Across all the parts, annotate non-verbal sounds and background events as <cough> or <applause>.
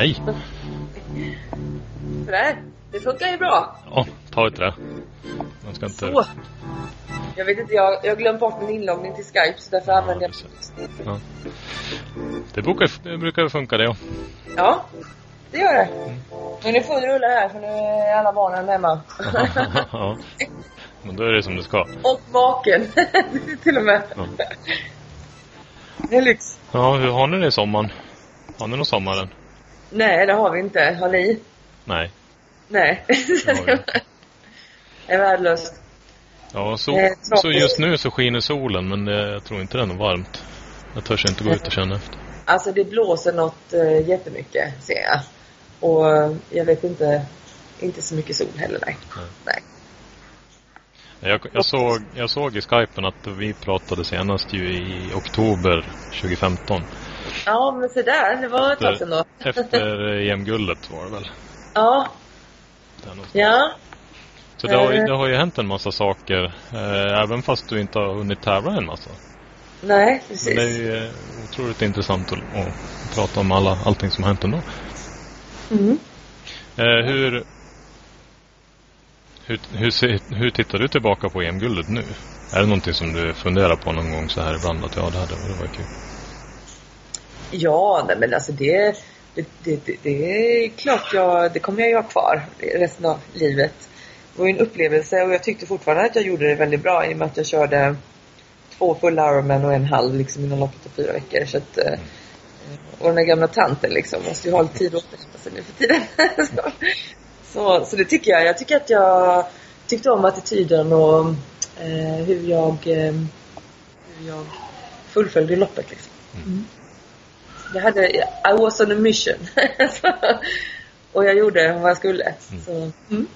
Hej. Sådär. Det funkar ju bra. Ja, ta ett trä. Man ska inte... Så. Jag vet inte, jag, har glömt bort min inloggning till Skype så därför använder jag... Ja. Det brukar, det brukar funka det, ja. Ja, det gör det. Men nu får du rulla här för nu är alla barnen hemma. ja. Men då är det som det ska. Och maken. <laughs> till och med. Ja. Det är lyx. Ja, hur har ni det i sommaren? Har ni någon sommaren? Nej, det har vi inte. Har ni? Nej. Nej. Det det är värdelöst. Ja, så, Eh, tråkigt. så just nu så skiner solen men det, jag tror inte det är något varmt. Jag törs inte gå ut och känna efter. Alltså det blåser något uh, jättemycket, ser jag. Och eh, jag vet inte, inte så mycket sol heller, nej. Nej. nej. Jag, jag, såg, jag såg i skypen att vi pratade senast ju i oktober 2015. Ja, men se där, det var ett tag sedan då. Efter EM-guldet var det väl? Ja, ja. Så det har, Eh. det har ju hänt en massa saker. Eh, även fast du inte har hunnit tävla en massa. Nej, precis. det är ju eh, otroligt intressant att, att prata om alla, allting som har hänt ändå. Mm. Eh, hur, hur, hur, hur tittar du tillbaka på EM-guldet nu? Är det någonting som du funderar på någon gång så här ibland? Att ja, det hade det var kul. Ja, nej, men alltså det, det, det, det, är klart jag, det kommer jag ju ha kvar resten av livet. Det var ju en upplevelse och jag tyckte fortfarande att jag gjorde det väldigt bra i och med att jag körde två fulla Ironman och en halv liksom inom loppet av fyra veckor. Så att, eh, och den där gamla tanten liksom måste ju ha lite tid att återhämta sig nu för tiden. <laughs> så, så, så det tycker jag. Jag tycker att jag tyckte om attityden och eh, hur jag eh, hur jag fullföljde loppet liksom. Mm. Jag hade, I was on a mission. <laughs> Och jag gjorde vad jag skulle. Mm. Så, mm.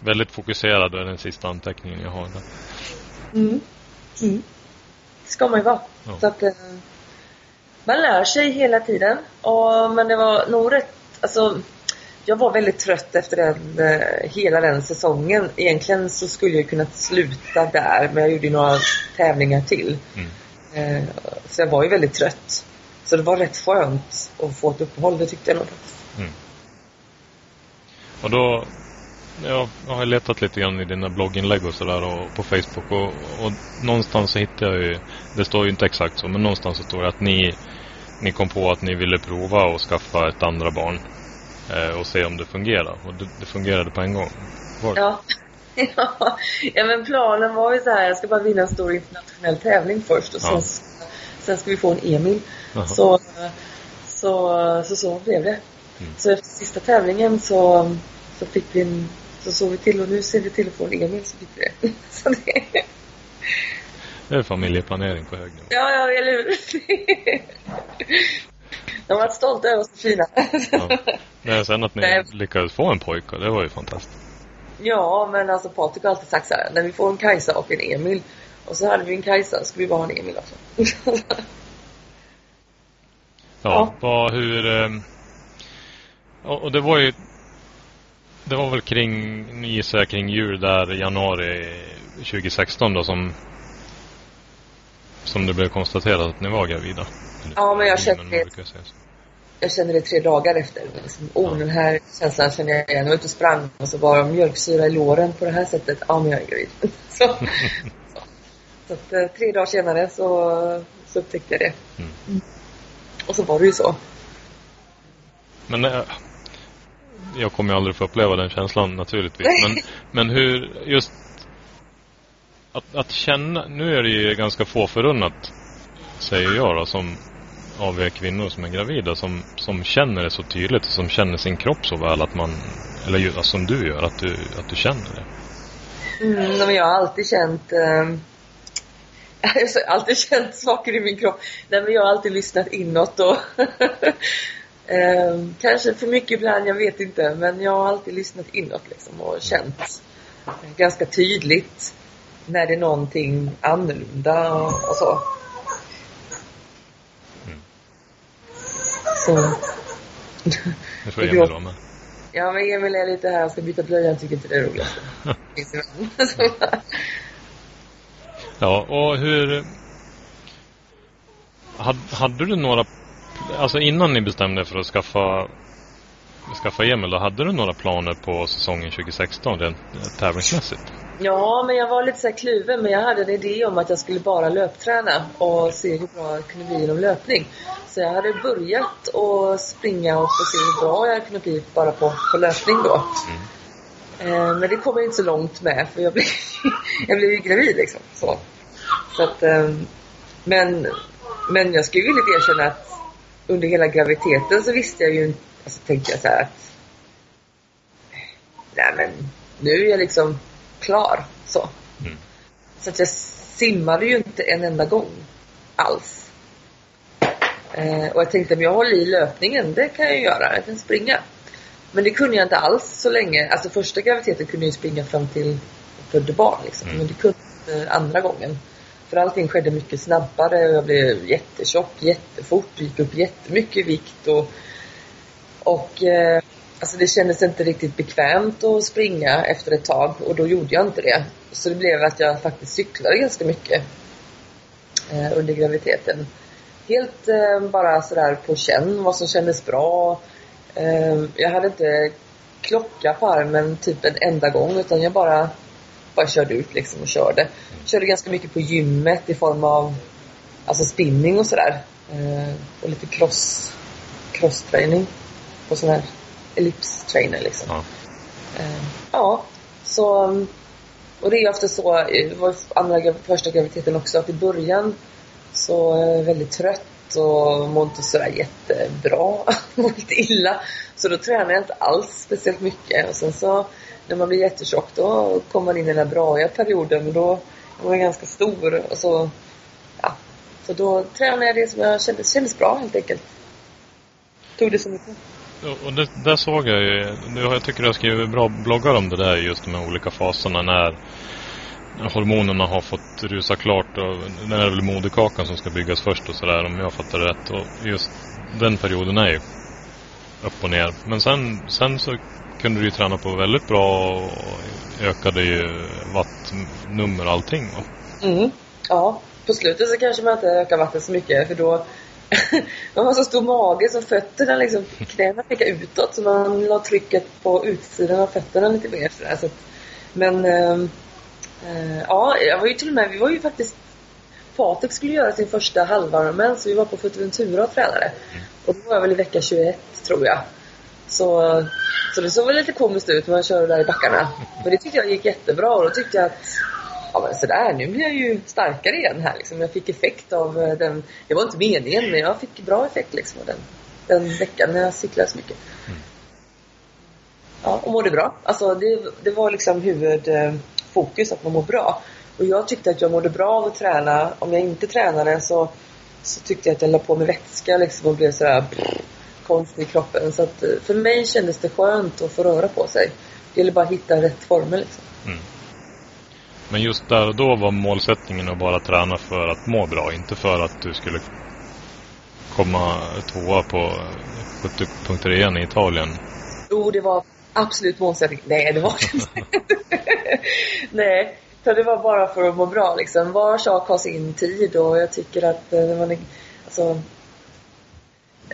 Väldigt fokuserad är den sista anteckningen jag har. Där. Mm. Mm. Ska man ju vara. Ja. Så att, eh, man lär sig hela tiden. Och, men det var nog rätt, alltså jag var väldigt trött efter den, eh, hela den säsongen. Egentligen så skulle jag kunna sluta där men jag gjorde några tävlingar till. Mm. Eh, så jag var ju väldigt trött. Så det var rätt skönt att få ett uppehåll, det tyckte jag nog. Mm. Och då, ja, jag har letat lite grann i dina blogginlägg och sådär och på Facebook och, och någonstans så hittade jag ju, det står ju inte exakt så, men någonstans så står det att ni, ni kom på att ni ville prova att skaffa ett andra barn eh, och se om det fungerar. Och det, det fungerade på en gång. Var, Ja. ja. <laughs> ja, men planen var ju så här, jag ska bara vinna en stor internationell tävling först och Ja. sen, sen ska vi få en Emil. Så, så, så, så blev det. Mm. Så efter sista tävlingen så, så fick vi en, så såg vi till och nu ser vi till att få en Emil så fick vi det. <laughs> Så det Det är familjeplanering på hög nivå. ja, ja, eller hur? De har varit stolta över oss så fina. Ja. Men sen att ni Nej. lyckades få en pojke, det var ju fantastiskt. Ja, men alltså Patrik har alltid sagt så här, när vi får en Kajsa och en Emil och så hade vi en Kajsa, ska vi bara ha en Emil också. <laughs> Ja. Vad, hur... ehm, Och, det var ju... Det var väl kring, gissar jag, kring jul där i januari 2016 då som... Som det blev konstaterat att ni var gravida. Ja, men jag kände det. så. jag kände det tre dagar efter. Liksom, oh, Ja. den här känslan känner jag igen. Jag var ute och sprang och så var det mjölksyra i låren på det här sättet. Ja, men jag är gravid. <laughs> så, <laughs> så. att, eh, tre dagar senare så, så upptäckte jag det. Mm. Och så var det ju så. Men eh, jag kommer ju aldrig få uppleva den känslan naturligtvis. Men, <laughs> men hur just att, att känna, nu är det ju ganska få förunnat säger jag då som av er kvinnor som är gravida som, som känner det så tydligt och som känner sin kropp så väl att man, eller som du gör, att du, att du känner det. Mm, men jag har alltid känt ehm, <laughs> jag har alltid känt saker i min kropp. Nej, men jag har alltid lyssnat inåt och <laughs> ehm, kanske för mycket ibland, jag vet inte. Men jag har alltid lyssnat inåt liksom och känt ganska tydligt när det är någonting annorlunda och, och så. Mm. Så. <laughs> Det får Det Emil med. Ja men Emil är lite här, jag ska byta blöja, han tycker inte det är roligt. Finns det väl. Så. Ja, och hur... Hade, hade du några alltså innan ni bestämde er för att skaffa, skaffa Emil, då hade du några planer på säsongen 2016 rent tävlingsmässigt? Ja, men jag var lite så kluven. Men jag hade en idé om att jag skulle bara löpträna och se hur bra jag kunde bli inom löpning. Så jag hade börjat att springa och se hur bra jag kunde bli bara på, på löpning då. Mm. Eh, men det kom jag inte så långt med för jag blev, <laughs> jag blev ju gravid liksom. Så, så att, eh, men, men jag skulle vilja erkänna att under hela graviditeten så visste jag ju inte, alltså tänkte jag så här att nej men nu är jag liksom klar. Så. Mm. Så att jag simmade ju inte en enda gång alls. Eh, och jag tänkte om jag håller i löpningen, det kan jag göra. Jag kan springa. Men det kunde jag inte alls så länge. Alltså första graviditeten kunde jag springa fram till födde barn. Liksom. Mm. Men det kunde inte andra gången. För allting skedde mycket snabbare jag blev jättetjock jättefort. Gick upp jättemycket vikt och, och eh, Alltså det kändes inte riktigt bekvämt att springa efter ett tag och då gjorde jag inte det. Så det blev att jag faktiskt cyklade ganska mycket eh, under graviditeten. Helt eh, bara sådär på känn vad som kändes bra. Eh, jag hade inte klocka på armen typ en enda gång utan jag bara, bara körde ut liksom och körde. Körde ganska mycket på gymmet i form av alltså spinning och sådär. Eh, och lite cross, crossträning på sån här ellipstrainer liksom. Ja. Uh, ja, så och det är ofta så, det var andra, första graviditeten också, att i början så är jag väldigt trött och mår inte sådär jättebra. <laughs> mår lite illa. Så då tränar jag inte alls speciellt mycket. Och sen så när man blir jättetjock då kommer man in i den här braiga perioden och då är man ganska stor. Och så, ja, så då tränade jag det som jag kände kändes bra helt enkelt. Tog det så mycket. Och det, där såg jag ju, jag tycker du har skrivit bra bloggar om det där, just de här olika faserna när hormonerna har fått rusa klart och det är väl moderkakan som ska byggas först och sådär om jag fattar det rätt. Och just den perioden är ju upp och ner. Men sen, sen så kunde du ju träna på väldigt bra och ökade ju vattnummer och allting. va? Mm. Ja, på slutet så kanske man inte ökar vatten så mycket för då <laughs> man har så stor mage så fötterna liksom, knäna pekar utåt så man la trycket på utsidan av fötterna lite mer sådär. Så att, men ehm, äh, ja, jag var ju till och med, vi var ju faktiskt Patrik skulle göra sin första halvvarmen så vi var på Fuerteventura och tränade. Och då var jag väl i vecka 21 tror jag. Så, så det såg väl lite komiskt ut när man körde där i backarna. Men det tyckte jag gick jättebra och då tyckte jag att ja men sådär, nu blir jag ju starkare igen här liksom. Jag fick effekt av eh, den, det var inte meningen men jag fick bra effekt liksom av den, den veckan när jag cyklade så mycket. Mm. Ja, och mådde bra. Alltså det, det var liksom huvudfokus att man mår bra. Och jag tyckte att jag mådde bra av att träna. Om jag inte tränade så, så tyckte jag att jag la på mig vätska liksom och blev sådär konstig i kroppen. Så att eh, för mig kändes det skönt att få röra på sig. Det gäller bara att hitta rätt former liksom. Mm. Men just där och då var målsättningen att bara träna för att må bra, inte för att du skulle komma tvåa på 70.3 i Italien. Jo, det var absolut målsättning. Nej, det var det inte. <laughs> Nej, för det var bara för att må bra liksom. Var sak har sin tid och jag tycker att eh, man är, alltså,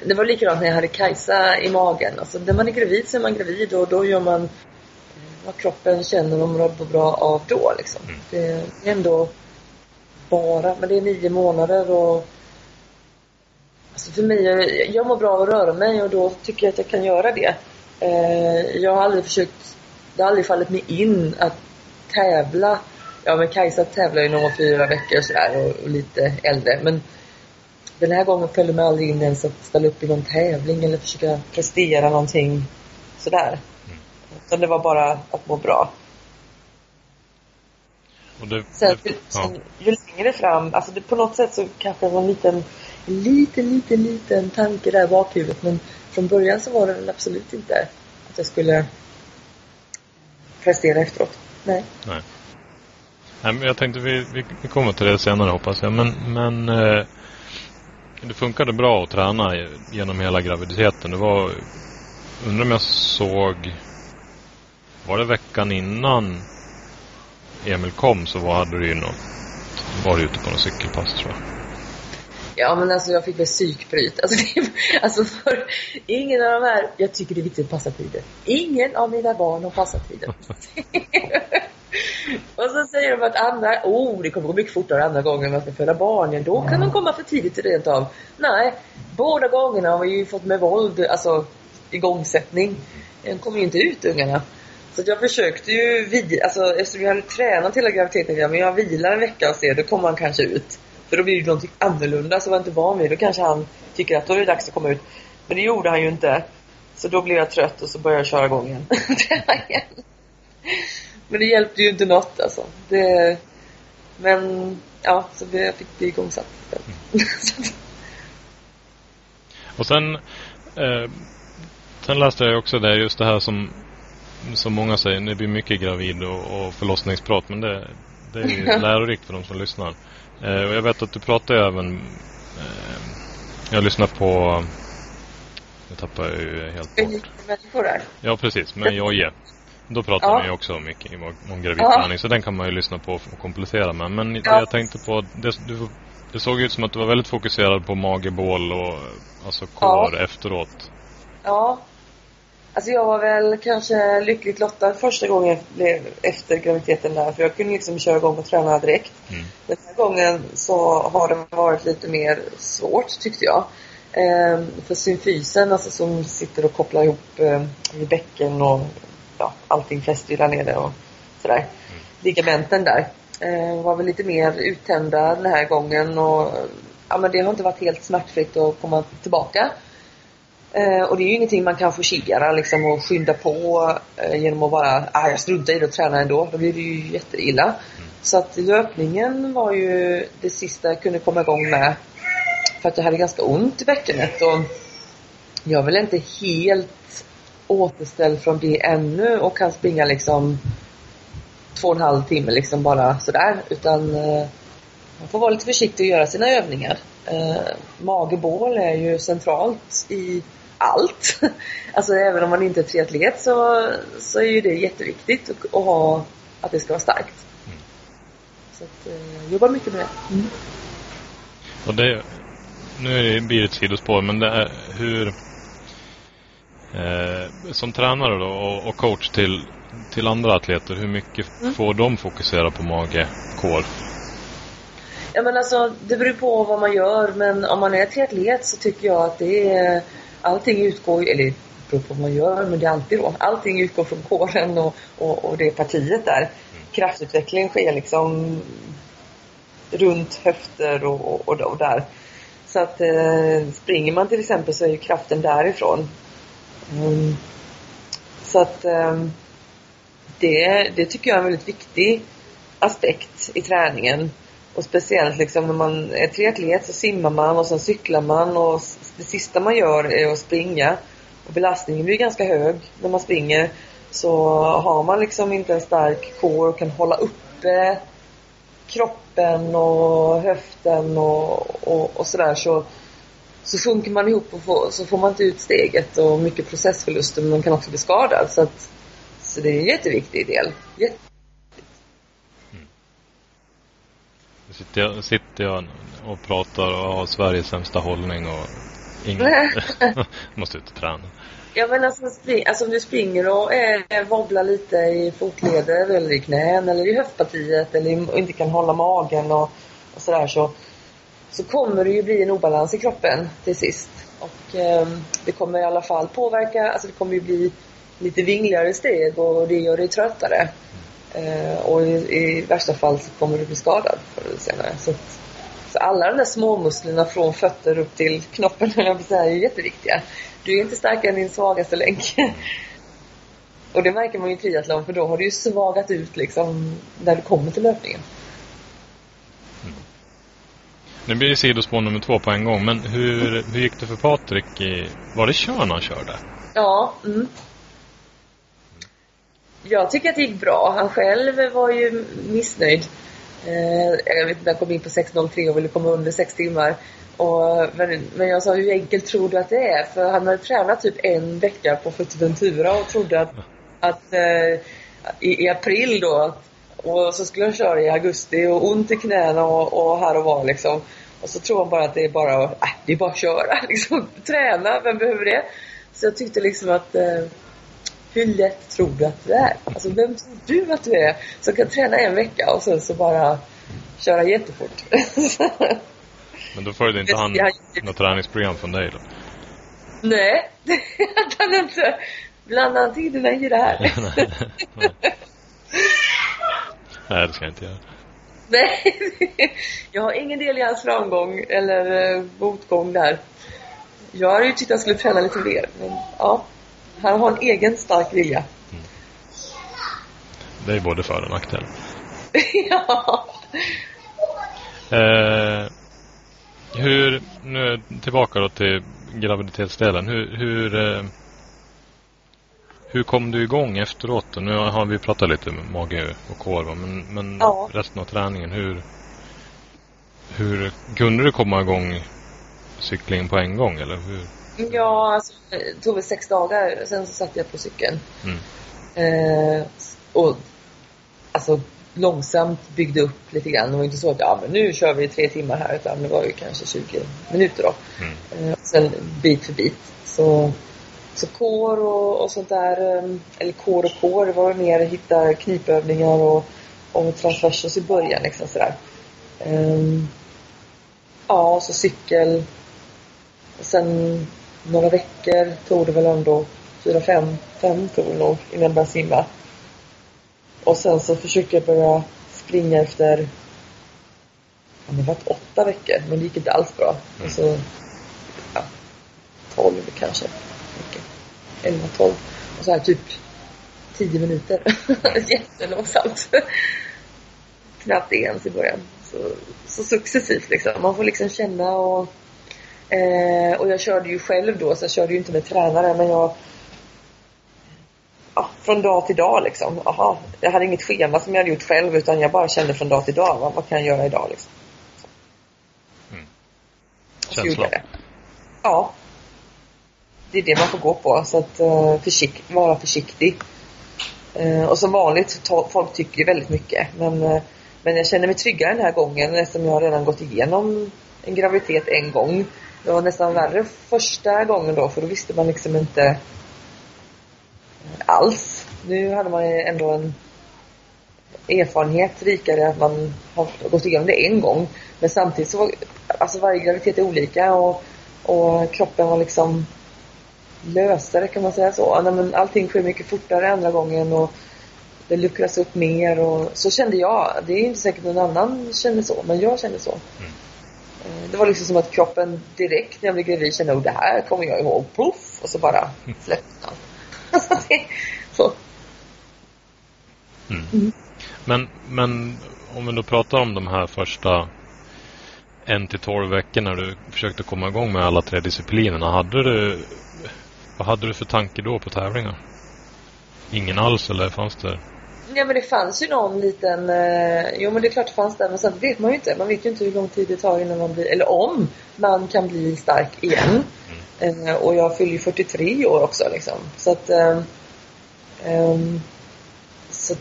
det var likadant när jag hade Kajsa i magen. Alltså, när man är gravid så är man gravid och då gör man vad kroppen känner och mår bra av då liksom. Mm. Det är ändå bara, men det är nio månader och Alltså för mig, jag mår bra av att röra mig och då tycker jag att jag kan göra det. Eh, jag har aldrig försökt, det har aldrig fallit mig in att tävla. Ja men Kajsa tävlar ju när hon var fyra veckor och sådär och, och lite äldre. Men den här gången följde mig aldrig in ens att ställa upp i någon tävling eller försöka prestera någonting sådär. Utan det var bara att må bra. Det, Sen, det, ja. ju längre fram, alltså det, på något sätt så kanske det var en liten, liten, liten, liten tanke där i bakhuvudet. Men från början så var det väl absolut inte att jag skulle prestera efteråt. Nej. Nej. Nej men jag tänkte vi, vi, vi kommer till det senare hoppas jag. Men, men eh, det funkade bra att träna genom hela graviditeten. Det var, undrar om jag såg var det veckan innan Emil kom så var, hade du ju något, var du ute på något cykelpass tror jag. Ja men alltså jag fick väl psykbryt. Alltså, det, alltså för ingen av de här, jag tycker det är viktigt att passa tiden. Ingen av mina barn har passat tiden. <laughs> och så säger de att andra, oh det kommer gå mycket fortare andra gången man ska föda barn. Då kan de komma för tidigt rent av. Nej, båda gångerna har vi ju fått med våld, alltså igångsättning. Den kommer ju inte ut ungarna. Så jag försökte ju vila, alltså eftersom jag hade tränat hela graviditeten, men jag vilar en vecka och ser, då kommer han kanske ut. För då blir det någonting annorlunda som jag inte van vid. Då kanske han tycker att då är det dags att komma ut. Men det gjorde han ju inte. Så då blev jag trött och så började jag köra igång igen. <laughs> Men det hjälpte ju inte något alltså. Det, men ja, så jag fick bli igångsatt mm. <laughs> Och sen eh, Sen läste jag också det just det här som som många säger, det blir mycket gravid och, och förlossningsprat men det, det är ju <laughs> lärorikt för de som lyssnar. Eh, och jag vet att du pratar även eh, Jag lyssnar på Jag tappar ju helt bort. Människor där. Ja precis, med Jojje. Då pratar ja. man ju också mycket om gravidträning så den kan man ju lyssna på och komplettera med. Men ja. jag tänkte på, det, du, det såg ut som att du var väldigt fokuserad på magebål och alltså kår ja. efteråt. Ja, Alltså jag var väl kanske lyckligt lottad första gången efter graviditeten där. För jag kunde liksom köra igång och träna direkt. Mm. Den här gången så har det varit lite mer svårt tyckte jag. Ehm, för symfysen, alltså som sitter och kopplar ihop eh, i bäcken och ja, allting fäster där nere och sådär. Mm. Ligamenten där eh, var väl lite mer uttända den här gången och ja men det har inte varit helt smärtfritt att komma tillbaka. Eh, och det är ju ingenting man kan forcera liksom och skynda på eh, genom att bara, ah, jag struntar i det och tränar ändå. Då blir det ju jätteilla. Mm. Så att löpningen var ju det sista jag kunde komma igång med. För att jag hade ganska ont i bäckenet och jag är väl inte helt återställd från det ännu och kan springa liksom två och en halv timme liksom bara sådär. Utan eh, man får vara lite försiktig och göra sina övningar. Eh, magebål är ju centralt i allt. <laughs> Alltså även om man inte är triatlet så, så är ju det jätteviktigt att, att ha att det ska vara starkt. Mm. Så att, eh, jobbar mycket med det. Mm. Och det nu blir det ett sidospår men det är hur eh, som tränare då och, och, coach till, till andra atleter, hur mycket mm. får de fokusera på mage, kår? Ja men alltså det beror på vad man gör men om man är triatlet så tycker jag att det är allting utgår, eller beror på vad man gör, men det är alltid då. Allting utgår från kåren och, och, och det partiet där. Kraftutveckling sker liksom runt höfter och, och, och där. Så att eh, springer man till exempel så är ju kraften därifrån. Mm. Så att eh, det, det tycker jag är en väldigt viktig aspekt i träningen. Och speciellt liksom när man är triatlet så simmar man och sen cyklar man och det sista man gör är att springa. Och belastningen blir ganska hög när man springer. Så har man liksom inte en stark core och kan hålla uppe kroppen och höften och, och, och sådär så, så sjunker man ihop och får, så får man inte ut steget och mycket processförluster men man kan också bli skadad. Så, att, så det är en jätteviktig del. Jätte Sitter jag, sitter jag och pratar och har Sveriges sämsta hållning och ingen <laughs> måste ut och träna. Ja men alltså, spring, alltså om du springer och eh, wobblar lite i fotleder eller i knän eller i höftpartiet eller inte kan hålla magen och, och sådär så, så kommer det ju bli en obalans i kroppen till sist. Och eh, det kommer i alla fall påverka, alltså det kommer ju bli lite vingligare steg och det gör dig tröttare. Eh, och i, i, värsta fall så kommer du bli skadad förr eller senare. Så, så alla de där småmusklerna från fötter upp till knoppen, <laughs> jag säga, är jätteviktiga. Du är inte starkare än din svagaste länk. <laughs> och det märker man ju i triathlon för då har du ju svagat ut liksom när du kommer till löpningen. Mm. Nu blir det sidospår nummer två på en gång, men hur, hur gick det för Patrik i... Var det Körn han körde? Ja, mm jag tycker att det gick bra. Han själv var ju missnöjd. Eh, jag vet inte, han kom in på 6.03 och ville komma under 6 timmar. Och, men, men jag sa, hur enkelt tror du att det är? För han hade tränat typ en vecka på Fuerteventura och trodde att, att eh, i, i, april då, och så skulle han köra i augusti och ont i knäna och, och här och var liksom. Och så tror han bara att det är bara att, äh, det är bara att köra <laughs> liksom. Träna, vem behöver det? Så jag tyckte liksom att eh, hur lätt tror du att du är? Alltså vem tror du att du är som kan träna en vecka och sen så bara köra jättefort? Men då följde inte han något träningsprogram från dig då? Nej, det hade han inte. Blanda han tiderna i det här. <laughs> Nej, det ska jag inte göra. Nej, jag har ingen del i hans framgång eller eh, motgång där. Jag hade ju tyckt att han skulle träna lite mer, men ja. Han har en egen stark vilja. Mm. Det är både för och nackdel. <laughs> ja. Eh, hur, nu tillbaka då till graviditetsdelen. Hur, hur, eh, hur kom du igång efteråt? Nu har vi pratat lite med mage och korv, men, men ja. resten av träningen, hur, hur kunde du komma igång cyklingen på en gång eller hur? Ja, alltså, det tog väl sex dagar, sen så satte jag på cykeln. Mm. Eh, och alltså långsamt byggde upp lite grann. Det var inte så att ja, men nu kör vi tre timmar här utan det var ju kanske 20 minuter då. Mm. Eh, sen bit för bit. Så, så kår och, och sånt där, eh, eller kår och kår, det var mer hitta knipövningar och, och transversos i början liksom sådär. Um, ja, så cykel. Sen några veckor tog det väl ändå, fyra, fem, fem tog det nog innan jag började simma. Och sen så försökte jag börja springa efter, ja, det var åtta veckor, men det gick inte alls bra. Mm. Och så, ja, tolv kanske. Elva, tolv. Och så här typ tio minuter. <laughs> Jättelångsamt. Knappt ens i början. Så, så successivt liksom. Man får liksom känna och eh, och jag körde ju själv då, så jag körde ju inte med tränare men jag ja, från dag till dag liksom. Aha, jag hade inget schema som jag hade gjort själv utan jag bara kände från dag till dag. Vad, vad kan jag göra idag liksom? Mm. Känsla? Ja. Det är det man får gå på. Så att uh, försikt, vara försiktig. Uh, och som vanligt, folk tycker ju väldigt mycket. Men, uh, men jag känner mig tryggare den här gången eftersom jag redan gått igenom en graviditet en gång. Det var nästan värre första gången då för då visste man liksom inte alls. Nu hade man ju ändå en erfarenhet rikare att man har gått igenom det en gång. Men samtidigt så var, alltså varje graviditet är olika och, och kroppen var liksom lösare kan man säga så. Nej, men allting sker mycket fortare andra gången och det luckras upp mer och så kände jag. Det är inte säkert någon annan känner så, men jag kände så. Mm. Eh, det var liksom som att kroppen direkt när jag blev gravid kände att det här kommer jag ihåg. Puff! Och så bara släppte allt. <laughs> så. Mm. Mm. Men, men om vi då pratar om de här första en till tolv veckorna när du försökte komma igång med alla tre disciplinerna. Hade du, vad hade du för tanke då på tävlingar? Ingen alls eller fanns det? Ja men det fanns ju någon liten, eh, jo men det är klart det fanns det men sen vet man ju inte. Man vet ju inte hur lång tid det tar innan man blir, eller om man kan bli stark igen. Mm. Eh, och jag fyller ju 43 år också liksom. Så att, eh, så,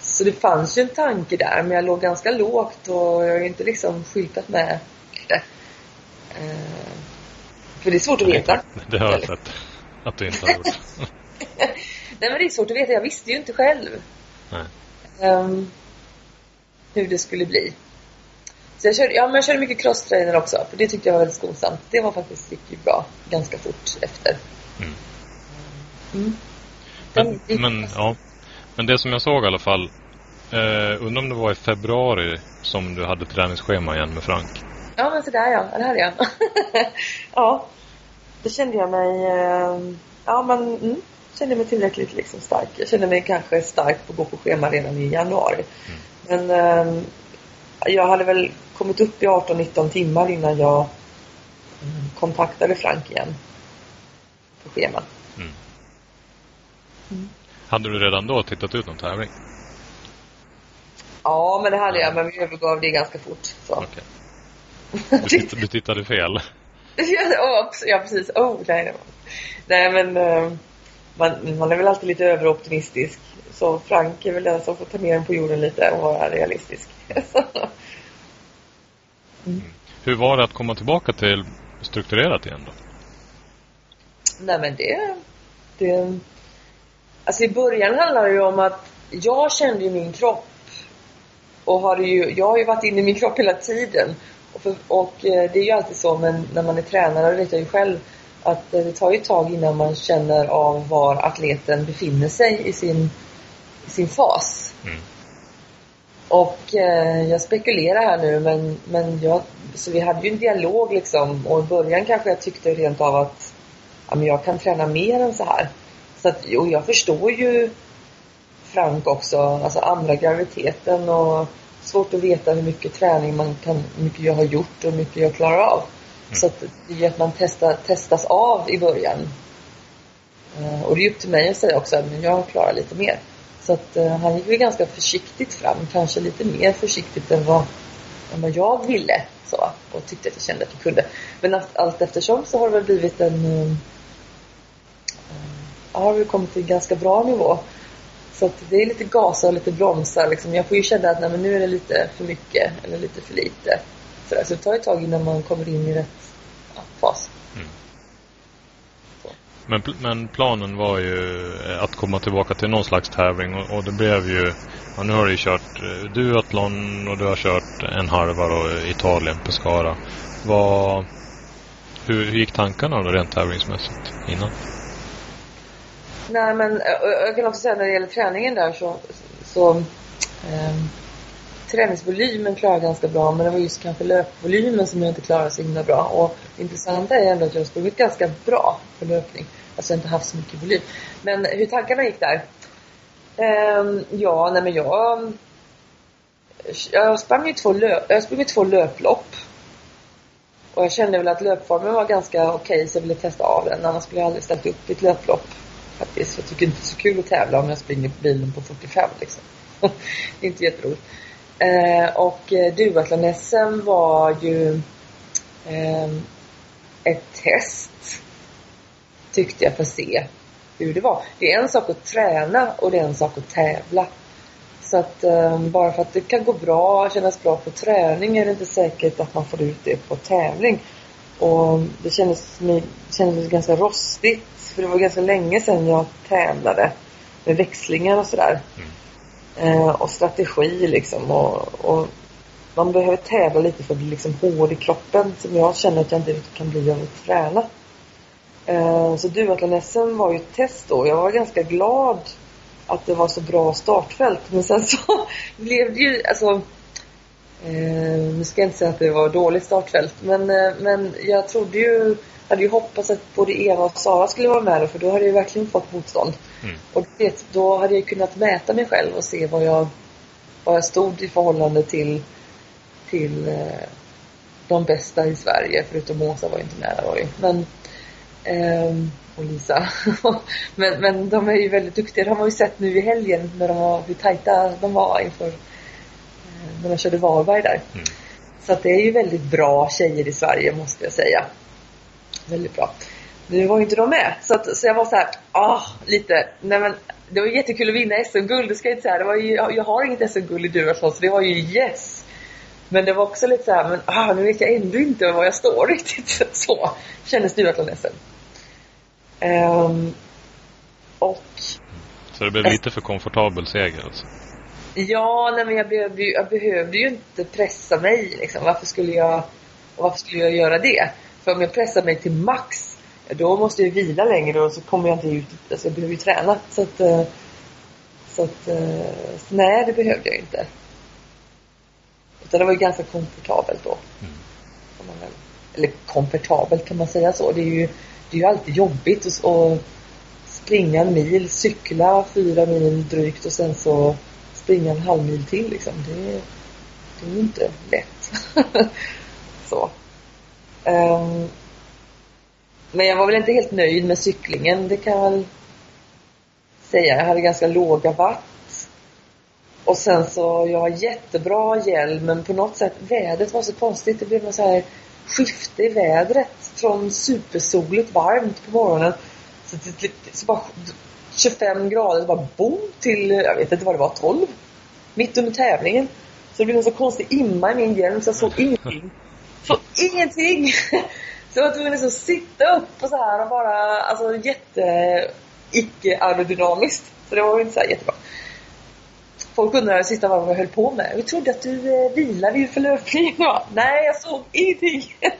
så det fanns ju en tanke där men jag låg ganska lågt och jag har ju inte liksom skyltat med det. Eh, för det är svårt att veta. <laughs> Det har jag sett att du inte har gjort. <laughs> Nej men det är svårt att veta, jag visste ju inte själv. Um, hur det skulle bli. Så jag körde, ja, men jag körde mycket crosstrainer också, för det tyckte jag var väldigt skonsamt. Det var faktiskt gick ju bra ganska fort efter. Mm. Mm. Men, men, ja. men det som jag såg i alla fall, eh, undrar om det var i februari som du hade träningsschema igen med Frank? Ja, men sådär ja, det hade jag. <laughs> ja, då kände jag mig, eh, ja men mm, kände mig tillräckligt liksom stark. Jag kände mig kanske stark på att gå på schema redan i januari. Mm. Men eh, jag hade väl kommit upp i 18-19 timmar innan jag mm, kontaktade Frank igen. På scheman. Mm. Mm. Hade du redan då tittat ut någon tävling? Ja, men det hade jag. Men vi övergav det ganska fort. Så. Okay. Du, titt du tittade fel? <laughs> ja, precis. Oh, nej, nej men uh, man, man är väl alltid lite överoptimistisk. Så Frank är väl den som får ta ner den på jorden lite och vara realistisk. <laughs> mm. Hur var det att komma tillbaka till strukturerat igen då? Nej men det, det... Alltså i början handlade det ju om att jag kände ju min kropp och har ju, jag har ju varit inne i min kropp hela tiden. Och, för, och eh, det är ju alltid så men när man är tränare, det vet jag ju själv, att det tar ju ett tag innan man känner av var atleten befinner sig i sin, i sin fas. Mm. Och eh, jag spekulerar här nu men, men jag, så vi hade ju en dialog liksom och i början kanske jag tyckte rent av att ja, men jag kan träna mer än så här. Så att, och jag förstår ju Frank också, alltså andra graviditeten och svårt att veta hur mycket träning man kan, hur mycket jag har gjort och hur mycket jag klarar av. Mm. Så att det är ju att man testar, testas av i början. Eh, och det är upp till mig att säga också att jag klarar lite mer. Så att eh, han gick väl ganska försiktigt fram, kanske lite mer försiktigt än vad, än vad jag ville. Så, och tyckte att jag kände att jag kunde. Men allt, allt eftersom så har det väl blivit en... Uh, har vi kommit till en ganska bra nivå. Så att det är lite gasa och lite bromsa. Liksom. Jag får ju känna att nej, men nu är det lite för mycket eller lite för lite. Så, så det tar ett tag innan man kommer in i rätt ja, fas. Mm. Men, men, planen var ju eh, att komma tillbaka till någon slags tävling och, och det blev ju, ja, nu har du ju kört eh, duathlon och du har kört en halva då, Italien, Pescara. Vad, hur, hur gick tankarna då rent tävlingsmässigt innan? Nej men jag kan också säga när det gäller träningen där så, så eh, träningsvolymen klarar jag ganska bra men det var just kanske löpvolymen som jag inte klarade så himla bra. Och det intressanta är ändå att jag har sprungit ganska bra på löpning. Alltså jag har inte haft så mycket volym. Men hur tankarna gick där? Eh, ja, nej men jag jag sprang ju två, löp, jag sprang två löplopp. Och jag kände väl att löpformen var ganska okej okay, så jag ville testa av den. Annars skulle jag aldrig ställt upp i ett löplopp faktiskt. Jag tycker inte det är så kul att tävla om jag springer bilen på 45 liksom. <laughs> det är inte jätteroligt. Eh, och eh, duathlon-SM var ju eh, ett test. Tyckte jag för att se hur det var. Det är en sak att träna och det är en sak att tävla. Så att eh, bara för att det kan gå bra, kännas bra på träning är det inte säkert att man får ut det på tävling. Och det kändes, kändes ganska rostigt för det var ganska länge sedan jag tävlade med växlingar och sådär. Mm. Eh, och strategi liksom. Och, och, man behöver tävla lite för att bli liksom hård i kroppen som jag känner att jag inte kan bli av att träna. Eh, så duathlon-SM var ju ett test då. Jag var ganska glad att det var så bra startfält. Men sen så <laughs> blev det ju, alltså Eh, nu ska jag inte säga att det var dåligt startfält men, eh, men jag trodde ju hade ju hoppats att både Eva och Sara skulle vara med då, för då hade jag verkligen fått motstånd. Mm. Och vet, då hade jag kunnat mäta mig själv och se vad jag, vad jag stod i förhållande till, till eh, de bästa i Sverige. Förutom Åsa var inte med där Men, eh, och Lisa. <laughs> men, men de är ju väldigt duktiga. Det har man ju sett nu i helgen när de var, hur tajta de var inför eh, när de körde Varberg där. Mm. Så att det är ju väldigt bra tjejer i Sverige måste jag säga väldigt bra. Nu var ju inte de med. Så, att, så jag var så här, ah, lite, nej men det var jättekul att vinna SM-guld, det ska jag inte säga. Det var ju, jag har inget SM-guld i duathlon så det var ju yes. Men det var också lite så här, men ah, nu vet jag ändå inte var jag står <laughs> riktigt. Så kändes duathlon-SM. Um, ehm, och... Så det blev lite för komfortabel seger alltså? Ja, nej men jag behövde, ju, jag behövde ju inte pressa mig liksom. Varför skulle jag, varför skulle jag göra det? För om jag pressar mig till max, då måste jag vila längre och så kommer jag inte ut. Alltså jag behöver ju träna. Så att, eh, så att, eh, så nej det behövde jag inte. Utan det var ju ganska komfortabelt då. Mm. Eller komfortabelt kan man säga så. Det är ju, det är ju alltid jobbigt att, springa en mil, cykla fyra mil drygt och sen så springa en halv mil till liksom. Det, det är ju inte lätt. <laughs> så. Um, men jag var väl inte helt nöjd med cyklingen, det kan jag väl säga. Jag hade ganska låga watt. Och sen så, jag har jättebra hjälm men på något sätt, vädret var så konstigt. Det blev något så här skifte i vädret. Från supersoligt varmt på morgonen. Så, så bara 25 grader, så bara boom till, jag vet inte vad det var, 12. Mitt under tävlingen. Så det blev en så konstig imma i min hjälm så jag såg ingenting. Så, <laughs> ingenting! Så jag var tvungen att sitta upp och så här och bara, alltså jätte icke aerodynamiskt. Så det var ju inte så jättebra. Folk undrade sista vad jag höll på med. Vi trodde att du eh, vilade inför löpningen. <laughs> Nej, jag såg ingenting. <laughs> jag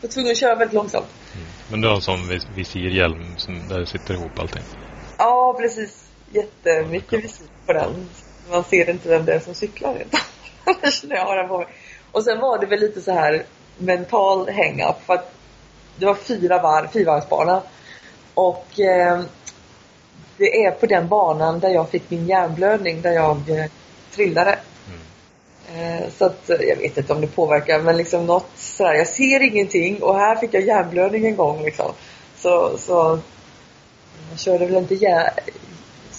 var tvungen att köra väldigt långsamt. Mm. Men du har en sån vis visirhjälm som, där det sitter ihop allting? Ja, precis. Jättemycket visir på den. Man ser inte vem det är som cyklar. <laughs> när jag har den på mig. Och sen var det väl lite så här mental hang-up. För att det var fyra varv, fyrvarvsbana. Och eh, det är på den banan där jag fick min hjärnblödning, där jag eh, trillade. Mm. Eh, så att, eh, jag vet inte om det påverkar, men liksom något sådär, jag ser ingenting och här fick jag hjärnblödning en gång liksom. Så, så jag körde väl inte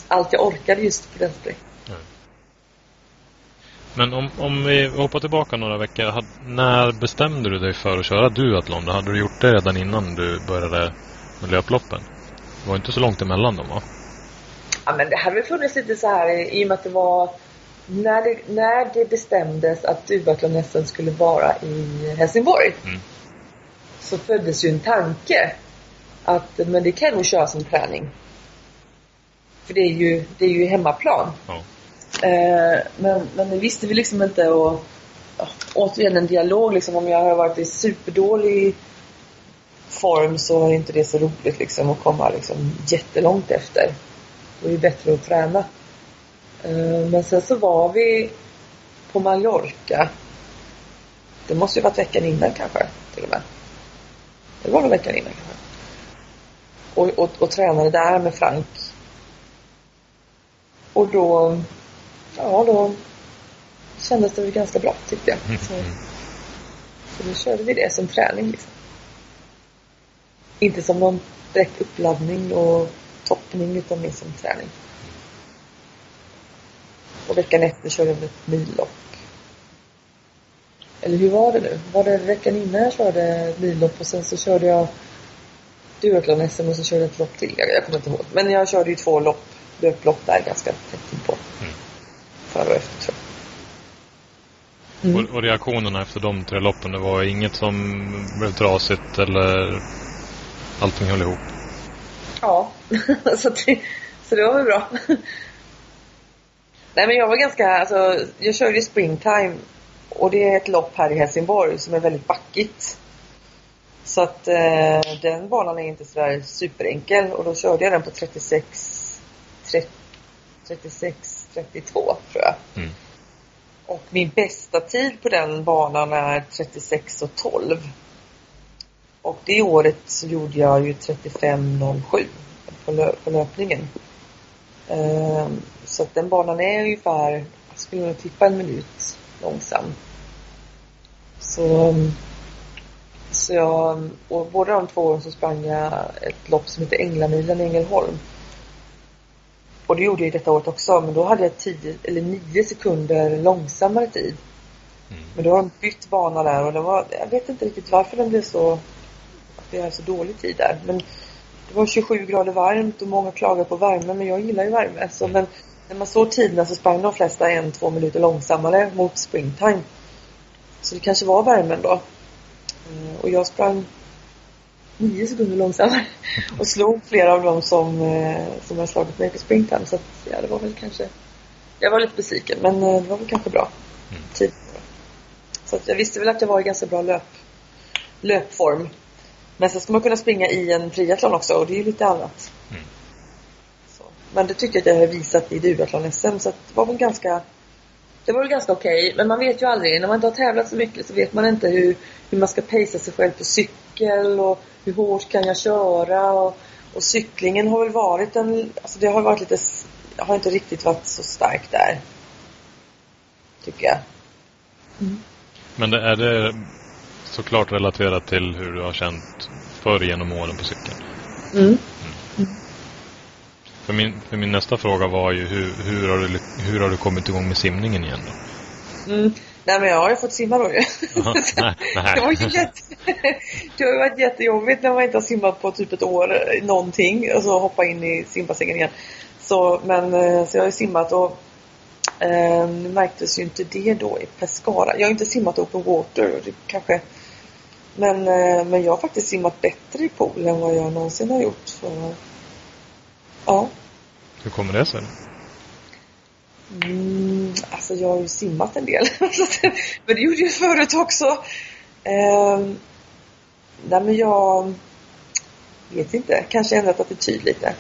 allt jag orkade just på den sträckan. Men om, om vi hoppar tillbaka några veckor. När bestämde du dig för att köra duathlon? Hade du gjort det redan innan du började med löploppen? Det var inte så långt emellan dem va? Ja men det hade väl funnits lite så här i och med att det var när det, när det bestämdes att duathlon skulle vara i Helsingborg. Mm. Så föddes ju en tanke att men det kan nog köra som träning. För det är ju, det är ju hemmaplan. Ja. Eh, men, men det visste vi liksom inte och ja, återigen en dialog liksom om jag har varit i superdålig form så är inte det så roligt liksom att komma liksom jättelångt efter. Då är det bättre att träna. Eh, men sen så var vi på Mallorca. Det måste ju varit veckan innan kanske till och med. Det var nog veckan innan kanske. Och, och, och tränade där med Frank. Och då ja, då kändes det väl ganska bra tyckte jag. Mm. Så, så då körde vi det som träning liksom. Inte som någon direkt uppladdning och toppning utan mer som träning. Och veckan efter körde vi ett millopp. Eller hur var det nu? Var det veckan innan jag körde millopp och sen så körde jag duathlon-SM och så körde jag ett lopp till. Jag, jag kommer inte ihåg. Men jag körde ju två lopp, löplopp där ganska tätt på. Mm före och efter jag. Mm. Och, och, reaktionerna efter de tre loppen, det var inget som blev trasigt eller allting höll ihop? Ja, <laughs> så, det, så det var väl bra. Nej men jag var ganska, alltså jag körde ju springtime och det är ett lopp här i Helsingborg som är väldigt backigt. Så att eh, den banan är inte sådär superenkel och då körde jag den på 36, 30, 36 32 tror jag. Mm. Och min bästa tid på den banan är 36 och 12. Och det året så gjorde jag ju 35.07 på, lö på löpningen. Um, så att den banan är ungefär, jag skulle nog tippa en minut långsam. Så, så jag, och båda de två åren så sprang jag ett lopp som heter Änglamilen i Ängelholm. Och det gjorde jag detta året också, men då hade jag 10 eller 9 sekunder långsammare tid. Mm. Men då har de bytt bana där och det var, jag vet inte riktigt varför den blev så, att det är så dålig tid där. Men det var 27 grader varmt och många klagar på värme, men jag gillar ju värme. Så, men när man såg tiderna så sprang de flesta en, två minuter långsammare mot springtime. Så det kanske var värmen då. Eh, och jag sprang nio sekunder långsammare och slog flera av dem som, eh, som har slagit mig på springtime. Så att, ja, det var väl kanske... Jag var lite besviken, men eh, det var väl kanske bra mm. tid. Så att jag visste väl att jag var i ganska bra löp, löpform. Men sen ska man kunna springa i en triathlon också och det är ju lite annat. Mm. Men det tycker jag att jag har visat i duathlon-SM så det var väl ganska det var väl ganska okej, okay, men man vet ju aldrig. När man inte har tävlat så mycket så vet man inte hur, hur man ska pacea sig själv på cykel och hur hårt kan jag köra och, och cyklingen har väl varit en, alltså det har varit lite, har inte riktigt varit så starkt där. Tycker jag. Mm. Men är det såklart relaterat till hur du har känt förr genom åren på cykeln? Mm. För, min, för min nästa fråga var ju hur, hur, har du, hur har du kommit igång med simningen igen då? Mm. Nej men jag har ju fått simma då ju. <laughs> det, var jätte... <laughs> det har ju varit jättejobbigt när man inte har simmat på typ ett år någonting och så hoppa in i simbassängen igen. Så, men, eh, så jag har ju simmat och eh, märktes ju inte det då i Pescara. Jag har inte simmat open water och det kanske Men, eh, men jag har faktiskt simmat bättre i pool än vad jag någonsin har gjort. Så, ja. Hur kommer det sig? Mm, alltså jag har ju simmat en del. <laughs> men det gjorde jag förut också. Eh, nej men jag vet inte. Kanske ändrat attityd lite.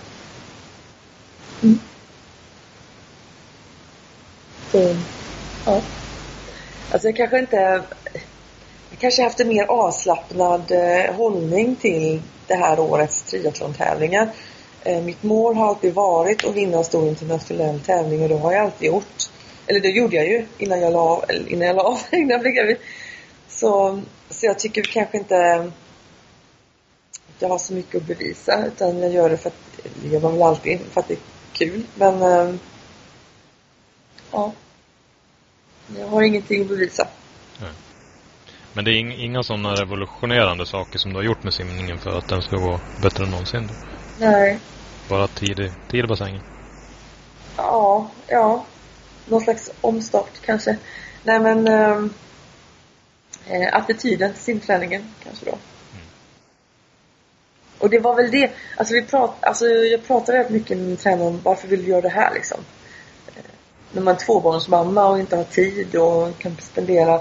Mm. Så, ja. Alltså jag kanske inte... Jag kanske haft en mer avslappnad eh, hållning till det här årets triathlon-tävlingar. Eh, mitt mål har alltid varit att vinna en stor internationell tävling och det har jag alltid gjort. Eller det gjorde jag ju innan jag la, eller innan jag la av, <laughs> innan jag blev gravid. Så, så jag tycker kanske inte att jag har så mycket att bevisa utan jag gör det för att, det gör man väl alltid för att det är kul. Men eh, ja. Jag har ingenting att bevisa. Nej. Men det är inga sådana revolutionerande saker som du har gjort med simningen för att den ska gå bättre än någonsin? Då. Nej. Bara tid i, bassängen? Ja, ja. Någon slags omstart kanske. Nej men ehm, eh, attityden till simträningen kanske då. Mm. Och det var väl det, alltså vi prat, alltså jag pratade rätt mycket med min tränare om varför vill du göra det här liksom? när man är tvåbarnsmamma och inte har tid och kan spendera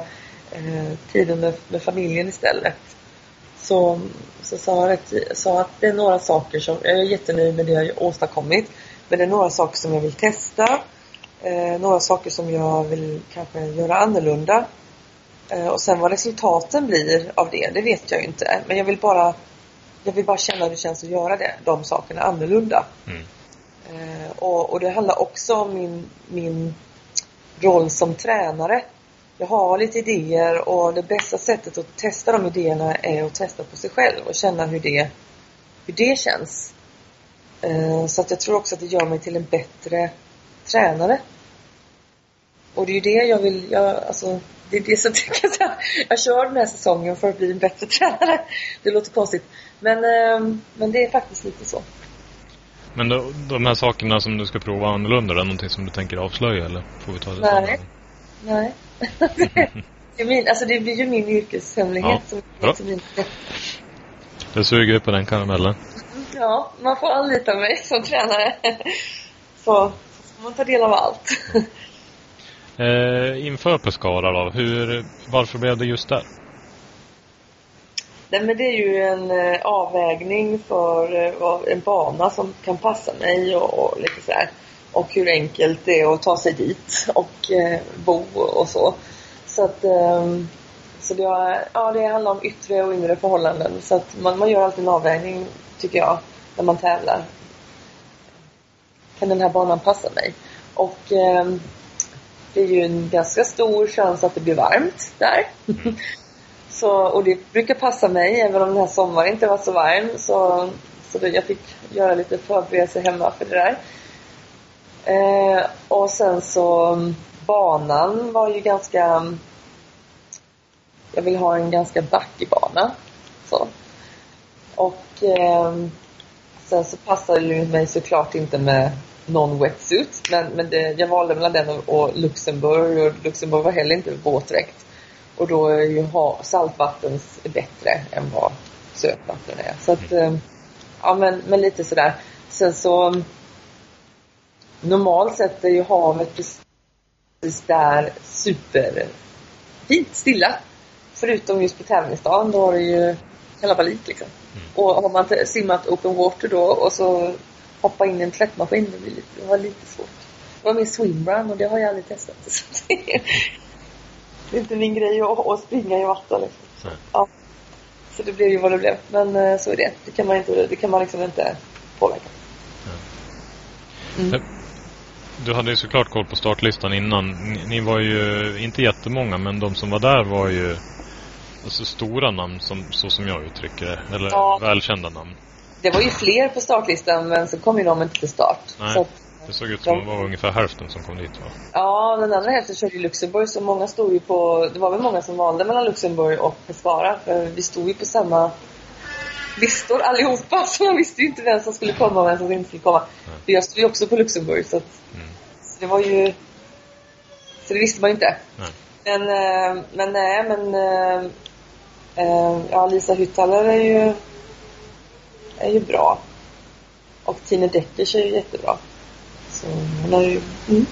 eh, tiden med, med, familjen istället. Så, så sa, jag sa att det är några saker som, jag är jättenöjd med det jag åstadkommit. Men det är några saker som jag vill testa. Eh, några saker som jag vill kanske göra annorlunda. Eh, och sen vad resultaten blir av det, det vet jag ju inte. Men jag vill bara jag vill bara känna hur det känns att göra det, de sakerna annorlunda. Mm. Eh, och, och, det handlar också om min, min roll som tränare. Jag har lite idéer och det bästa sättet att testa de idéerna är att testa på sig själv och känna hur det, hur det känns. Eh, så att jag tror också att det gör mig till en bättre tränare. Och det är ju det jag vill, jag, alltså, det är det som <laughs> jag säga. Jag kör den här säsongen för att bli en bättre tränare. Det låter konstigt. Men, eh, men det är faktiskt lite så. Men då, de här sakerna som du ska prova annorlunda, är det någonting som du tänker avslöja eller får vi ta det Nej. Nej. <laughs> det, är min, alltså det blir ju min yrkeshemlighet. Ja. Som, som inte... Jag suger på den karamellen. Ja, man får anlita mig som tränare. <laughs> Så, ska man ta del av allt. <laughs> eh, inför Pescara då, hur, varför blev det just där? Nej men det är ju en eh, avvägning för eh, en bana som kan passa mig och, och lite så här. Och hur enkelt det är att ta sig dit och eh, bo och så. Så att eh, så det, ja, det handlar om yttre och inre förhållanden. Så att man, man gör alltid en avvägning, tycker jag, när man tävlar. Kan den här banan passa mig? Och eh, det är ju en ganska stor chans att det blir varmt där. <laughs> Så, och det brukar passa mig, även om den här sommaren inte var så varm. Så, så det, jag fick göra lite förberedelser hemma för det där. Eh, och sen så mm, banan var ju ganska... Mm, jag vill ha en ganska backig bana. Så. Och eh, sen så passade det mig såklart inte med någon wetsuit. Men, men det, jag valde mellan den och, och Luxemburg och Luxemburg var heller inte våtdräkt. Och då är ju saltvatten bättre än vad sötvatten är. Så att, eh, ja men, men lite sådär. Sen så mm, normalt sett är ju havet precis där superfint, stilla. Förutom just på tävlingsdagen, då har du ju kalabalik liksom. Mm. Och har man simmat open water då och så hoppa in i en tvättmaskin, det, blir lite, det var lite svårt. Det var min swimrun och det har jag aldrig testat. <laughs> det är inte min grej att, att springa i vatten. Liksom. Ja. Så det blev ju vad det blev. Men eh, så är det. Det kan man, inte, det kan man liksom inte påverka. Mm. Du hade ju såklart koll på startlistan innan. Ni, ni, var ju inte jättemånga men de som var där var ju alltså, stora namn som, så som jag uttrycker det. Eller ja. välkända namn. Det var ju fler på startlistan men så kom ju de inte till start. Nej. Så det såg ut som att det var ungefär hälften som kom dit va? Ja, den andra hälften körde i Luxemburg så många stod ju på, det var väl många som valde mellan Luxemburg och Pescara för vi stod ju på samma listor allihopa <laughs> så man visste ju inte vem som skulle komma och vem som inte skulle komma. Mm. För jag stod ju också på Luxemburg så, att, mm. så det var ju så det visste man ju inte. Mm. Men, eh, men nej men Eh, ja, Lisa Hyttaler är ju, är ju bra. Och Tine Deckers är ju jättebra. Så hon har ju... Mm.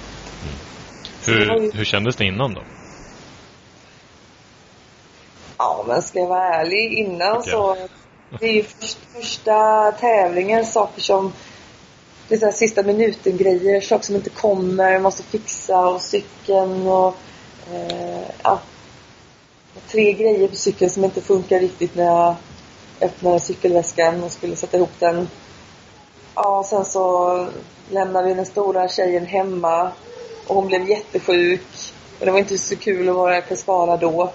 Hur, hur kändes det innan då? Ja, men ska jag vara ärlig innan så... Det är ju först, första tävlingen, saker som... Det är så här sista minuten-grejer, saker som inte kommer, måste fixa och cykeln och... Eh, ja. Tre grejer på cykeln som inte funkar riktigt när jag öppnade cykelväskan och skulle sätta ihop den. Ja, sen så lämnade vi den stora tjejen hemma och hon blev jättesjuk. Och det var inte så kul att vara i Pescara då.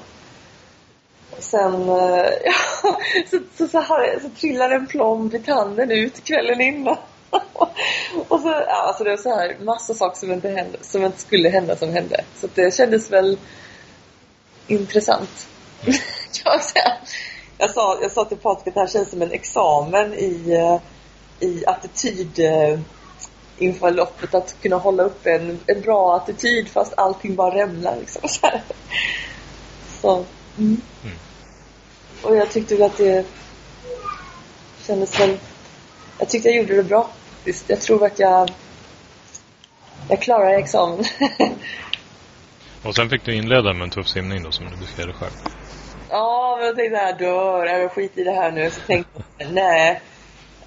Sen eh, <laughs> ja, så, så, så, här, så trillar en plomb i tanden ut kvällen innan. <laughs> och så, ja, alltså det var så här massa saker som inte, hände, som inte skulle hända som hände. Så det kändes väl intressant. <laughs> kan jag säga. Jag sa, jag sa till Patrik att det här känns som en examen i, eh, i attityd eh, inför loppet. Att kunna hålla upp en, en bra attityd fast allting bara rämnar. Liksom, så. så mm. Mm. Och jag tyckte väl att det kändes väl... Jag tyckte jag gjorde det bra. Jag tror att jag, jag klarar examen. <laughs> Och sen fick du inleda med en tuff simning då som du beskrev det själv. Ja, men jag tänkte jag dör, jag skit i det här nu. Så tänkte jag, nej.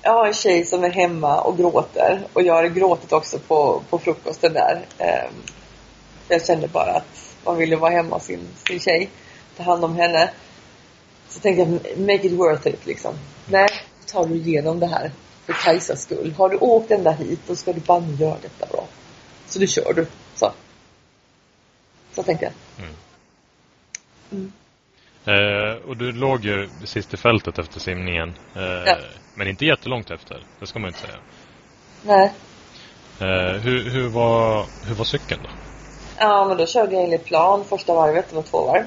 Jag har en tjej som är hemma och gråter. Och jag har gråtit också på, på frukosten där. Ehm, jag kände bara att man ville vara hemma hos sin, sin tjej. Ta hand om henne. Så tänkte jag, make it worth it liksom. Nej, tar du igenom det här. För Kajsas skull. Har du åkt ända hit, då ska du bara göra detta bra. Så du kör du. Så. Så tänkte jag. Mm. Mm. Eh, och du låg ju sist i fältet efter simningen. Eh, ja. Men inte jättelångt efter. Det ska man inte säga. Nej. Eh, hur, hur, var, hur var cykeln då? Ja, men då körde jag enligt plan första varvet. Det var två varv.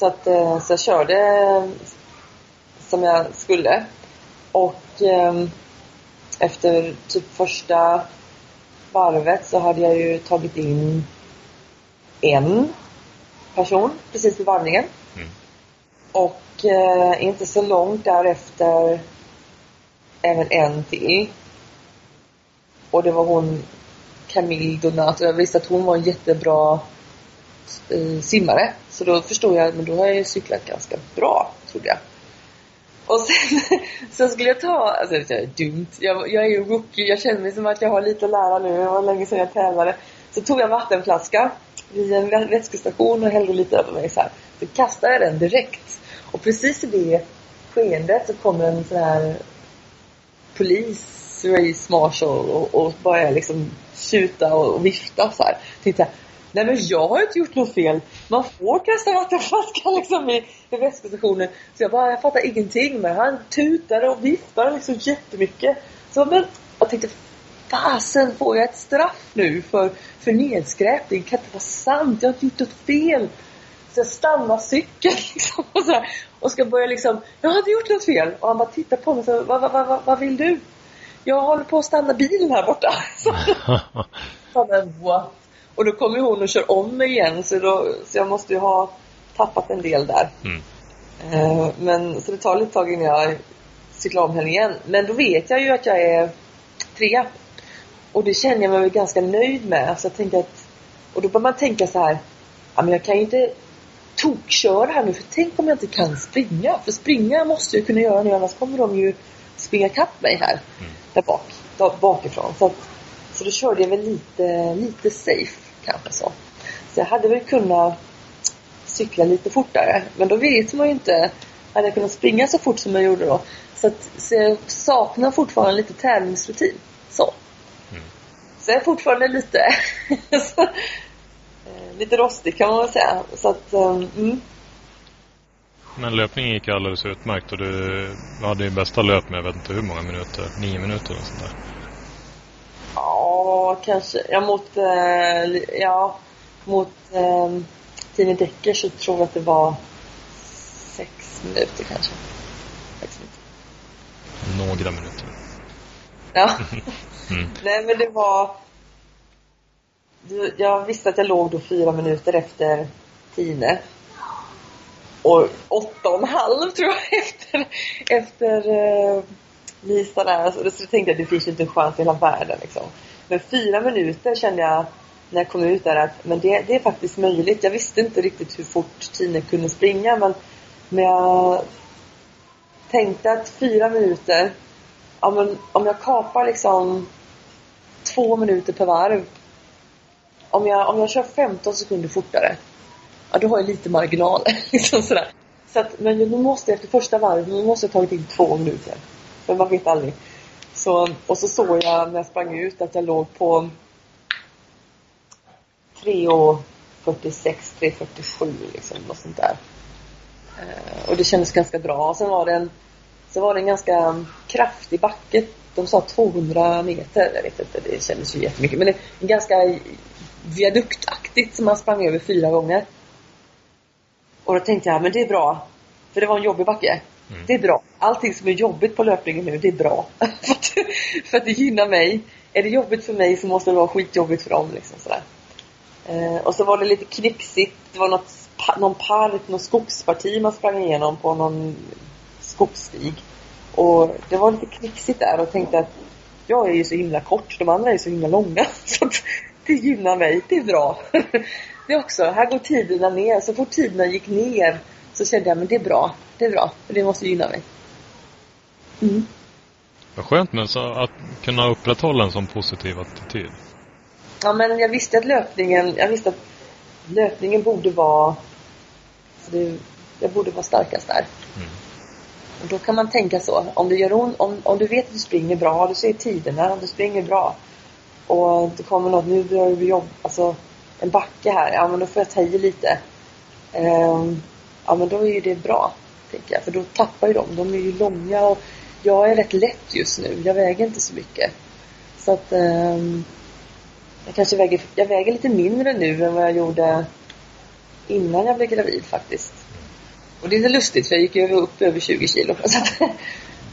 Så, att, eh, så jag körde som jag skulle. Och eh, efter typ första varvet så hade jag ju tagit in en person precis vid varvningen. Mm. Och eh, inte så långt därefter även en till. Och det var hon Camille Donato. Jag visste att hon var en jättebra eh, Eh, simmare. Så då förstod jag, men då har jag ju cyklat ganska bra, trodde jag. Och sen, <laughs> sen skulle jag ta, alltså det är dumt, jag, jag är ju rookie, jag känner mig som att jag har lite att lära nu, det var länge sedan jag tävlade. Så tog jag en vattenflaska vid en vätskestation och hällde lite över mig så här. Så kastade jag den direkt. Och precis i det skeendet så kommer en sån här polis, race marshal och, och börjar liksom tjuta och, och vifta så här. Tänkte jag, nej men jag har inte gjort något fel. Man får kasta vattenflaskan liksom i, i. Så jag bara, jag fattar ingenting. Men han tutade och viftade liksom jättemycket. Så men, jag tänkte, fasen får jag ett straff nu för, för nedskräpning? Kan inte vara sant? Jag har inte gjort något fel. Så jag stannar cykeln <laughs> liksom, och, så här, och ska börja liksom, jag har inte gjort något fel. Och han bara tittar på mig säger, vad, vad, vad, vad vill du? Jag håller på att stanna bilen här borta. <laughs> Så, <laughs> men what? Och då kommer hon och kör om mig igen så, då, så jag måste ju ha tappat en del där. Mm. Uh, men, så det tar lite tag innan jag cyklar om henne igen. Men då vet jag ju att jag är trea. Och det känner jag mig ganska nöjd med. Så jag tänker att, och då bör man tänka så här, ja men jag kan ju inte tokköra här nu för tänk om jag inte kan springa. För springa måste jag kunna göra nu annars kommer de ju springa kapp mig här. Mm. Där bak, där bakifrån. Så, att, så då körde jag väl lite, lite safe kanske så. Så jag hade väl kunnat cykla lite fortare. Men då vet man ju inte. Hade jag kunnat springa så fort som jag gjorde då. Så, att, så jag saknar fortfarande lite tävlingsrutin. Så. Mm. Så jag är fortfarande lite <laughs> så, eh, lite rostig kan man väl säga. Så att, um, mm. Men löpningen gick alldeles utmärkt och du hade ju bästa löp med jag vet inte hur många minuter, nio minuter eller sånt där. Ja, kanske. Ja, mot, eh, ja, mot eh, Tine Decker så tror jag att det var sex minuter kanske. Sex minuter. Några minuter. Ja. <laughs> mm. Nej, men det var... Jag visste att jag låg då fyra minuter efter Tine. och åtta och en halv tror jag <laughs> efter, efter eh, Nista där. Så, så tänkte jag att det finns inte en chans i hela världen liksom. Men fyra minuter kände jag när jag kom ut där att men det, det är faktiskt möjligt. Jag visste inte riktigt hur fort Tine kunde springa men, men jag tänkte att fyra minuter, ja, men om jag kapar liksom två minuter per varv. Om jag, om jag kör 15 sekunder fortare, ja då har jag lite marginal. <laughs> liksom sådär. Så att, men nu måste jag efter första varvet, nu måste jag tagit in två minuter. För man vet aldrig. Så, och så såg jag när jag sprang ut att jag låg på 3.46, 3.47 liksom. och sånt där. Eh, och det kändes ganska bra. Sen var det en, så var det en ganska kraftig backe. De sa 200 meter. Jag vet inte, det kändes ju jättemycket. Men det är ganska viaduktaktigt som man sprang över fyra gånger. Och då tänkte jag, men det är bra. För det var en jobbig backe. Mm. Det är bra. Allting som är jobbigt på löpningen nu, det är bra. <laughs> för, att, för att det gynnar mig. Är det jobbigt för mig så måste det vara skitjobbigt för dem. Liksom, sådär. Eh, och så var det lite knixigt. Det var något, någon park, någon skogsparti man sprang igenom på någon skogsstig. Och det var lite knixigt där och tänkte att jag är ju så himla kort, de andra är så himla långa. <laughs> Så att det gynnar mig, det är bra. <laughs> Det också, här går tiderna ner. Så fort tiderna gick ner så kände jag, men det är bra, det är bra, för det måste gynna mig. Mm. Vad skönt men så att kunna upprätthålla en sån positiv attityd. Ja men jag visste att löpningen, jag visste att löpningen borde vara, det, jag borde vara starkast där. Mm. Och då kan man tänka så, om det gör ont, om, om du vet att du springer bra, du ser tiderna, om du springer bra och det kommer något, nu börjar du jobba, alltså en backe här, ja men då får jag ta i lite. Um, ja men då är ju det bra, tänker jag. För då tappar ju de. De är ju långa och jag är rätt lätt just nu. Jag väger inte så mycket. Så att um, jag kanske väger, jag väger lite mindre nu än vad jag gjorde innan jag blev gravid faktiskt. Och det är lite lustigt för jag gick ju upp över 20 kilo. <laughs> Så att,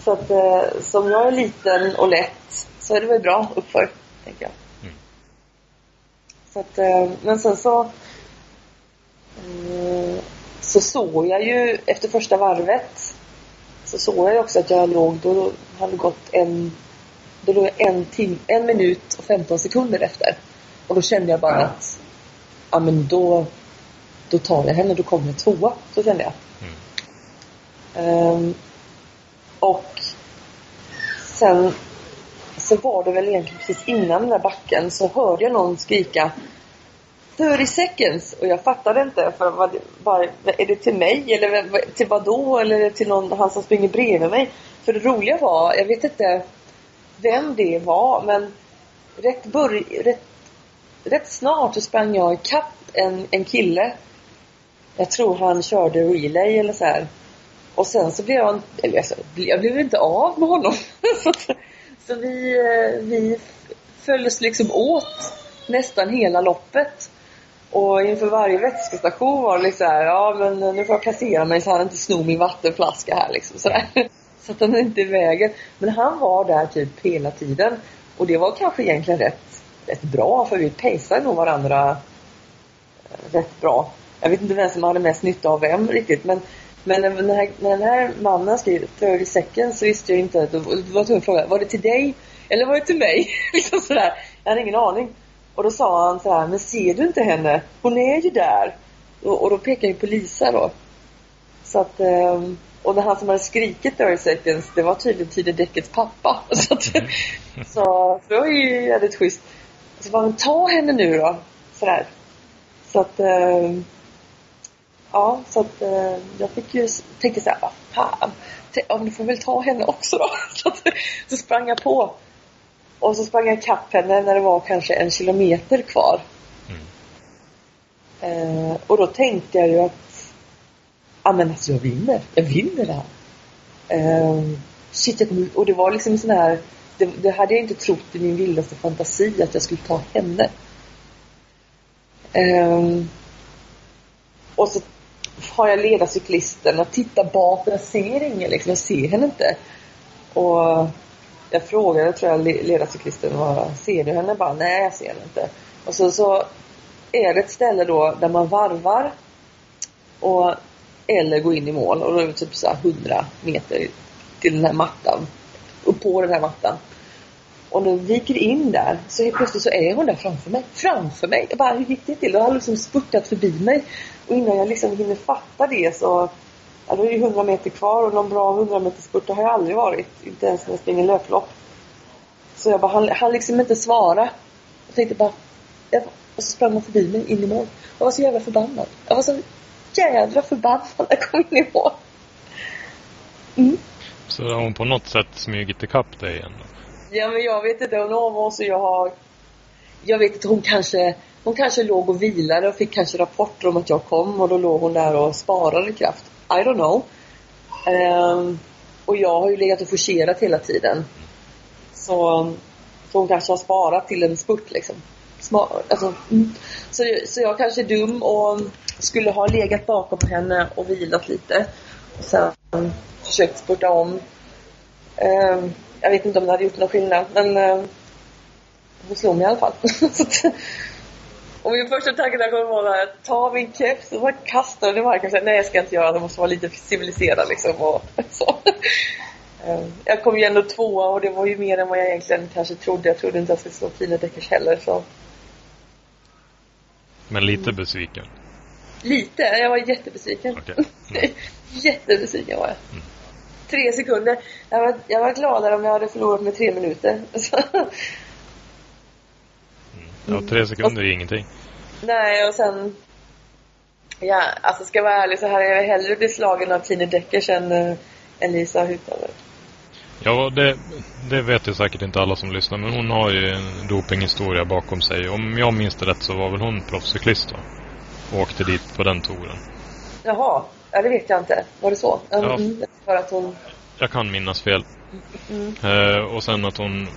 så att eh, som jag är liten och lätt så är det väl bra uppför, tänker jag. Mm. Så att, eh, men sen så eh, så såg jag ju efter första varvet så såg jag också att jag låg, då hade gått en då låg jag en, tim, en minut och 15 sekunder efter. Och då kände jag bara att ja men då då tar jag henne, då kommer jag tvåa. Så kände jag. Mm. Um, och sen så var det väl egentligen precis innan den där backen så hörde jag någon skrika 30 seconds och jag fattade inte. För vad, vad, är det till mig eller till vad då? Eller till någon, han som springer bredvid mig? För det roliga var, jag vet inte vem det var men rätt, börj, rätt, rätt snart så sprang jag ikapp en, en kille. Jag tror han körde relay eller så här. Och sen så blev jag, eller alltså, jag blev inte av med honom. <laughs> så, så vi, eh, vi följdes liksom åt nästan hela loppet. Och inför varje vätskestation var det liksom här, ja men nu får jag kassera mig så han inte snor min vattenflaska här liksom sådär. <laughs> Så att han inte är i vägen. Men han var där typ hela tiden. Och det var kanske egentligen rätt, rätt bra för vi pejsade nog varandra eh, rätt bra. Jag vet inte vem som hade mest nytta av vem riktigt men men när, den här, när den här mannen skrev 30 seconds så visste jag inte, då var jag tvungen att fråga, var det till dig? Eller var det till mig? <laughs> liksom sådär. Jag hade ingen aning. Och då sa han så här, men ser du inte henne? Hon är ju där. Och, och då pekade jag på Lisa då. Så att, ehm, och det han som hade skrikit 30 seconds, det var tydligen Tidedäckets pappa. <laughs> Så, att, mm. så det var ju jävligt schysst. Så bara, ta henne nu då. Sådär. Så att, ehm, ja, så att eh, jag fick ju, tänkte så här, vad fan. Ja, du får väl ta henne också då. <laughs> Så, att, så sprang jag på. Och så sprang jag ikapp henne när det var kanske en kilometer kvar. Mm. Eh, och då tänkte jag ju att, ja men alltså jag vinner. Jag vinner det här. Eh, shit, jag kommer, och det var liksom sån här, det, det, hade jag inte trott i min vildaste fantasi att jag skulle ta henne. Eh, och så har jag ledarcyklisten och tittar bak och jag ser ingen liksom. Jag ser henne inte. Och jag frågade, tror jag, ledarcyklisten, vad, ser du henne? Bara, nej jag ser henne inte. Och så, så är det ett ställe då där man varvar. Och eller går in i mål. Och då är det typ så här 100 meter till den här mattan. Och på den här mattan. Och när vi viker in där så helt plötsligt så är hon där framför mig. Framför mig! Jag bara, hur gick det till? Då har liksom spurtat förbi mig. Och innan jag liksom hinner fatta det så Ja, då är det 100 meter kvar och någon bra 100 meter spurt har jag aldrig varit. Inte ens när jag springer löplopp. Så jag bara, han, han liksom inte svara. Jag tänkte bara, jag, och så sprang hon förbi mig in i mål. Jag var så jävla förbannad. Jag var så jävla förbannad när jag kom in i mål. Mm. Så har hon på något sätt smugit ikapp dig igen? Ja, men jag vet inte. Hon har så jag har... Jag vet inte, hon kanske... Hon kanske låg och vilade och fick kanske rapporter om att jag kom och då låg hon där och sparade kraft. I don't know. Um, och jag har ju legat och forcerat hela tiden. Så, så hon kanske har sparat till en spurt liksom. Sma, alltså, mm. så, så jag kanske är dum och skulle ha legat bakom henne och vilat lite. Och sen försökt spurta om. Um, jag vet inte om det hade gjort någon skillnad men um, hon slog mig i alla fall. <laughs> Och min första tanke där kommer vara att ta min keps och bara kasta den i marken nej jag ska inte göra det, jag måste vara lite civiliserad liksom. Och så. Ehm, jag kom ju ändå tvåa och det var ju mer än vad jag egentligen kanske trodde. Jag trodde inte jag skulle slå Tina Deckers heller så. Men lite besviken? Lite? Jag var jättebesviken. Okay. <laughs> Mm. jättebesviken var jag. Mm. Tre sekunder. Jag var, jag var gladare om jag hade förlorat med tre minuter. <laughs> Ja, tre sekunder är ingenting. Nej, och sen... Ja, alltså ska jag vara ärlig så här är jag hellre bli slagen av Tine Deckers än, äh, än Lisa. Ja, det, det vet ju säkert inte alla som lyssnar, men hon har ju en dopinghistoria bakom sig. Om jag minns det rätt så var väl hon proffscyklist då? Och åkte dit på den touren. Jaha, ja, det vet jag inte. Var det så? Ja. Mm, för att hon... Jag kan minnas fel. Mm. Eh, och sen att hon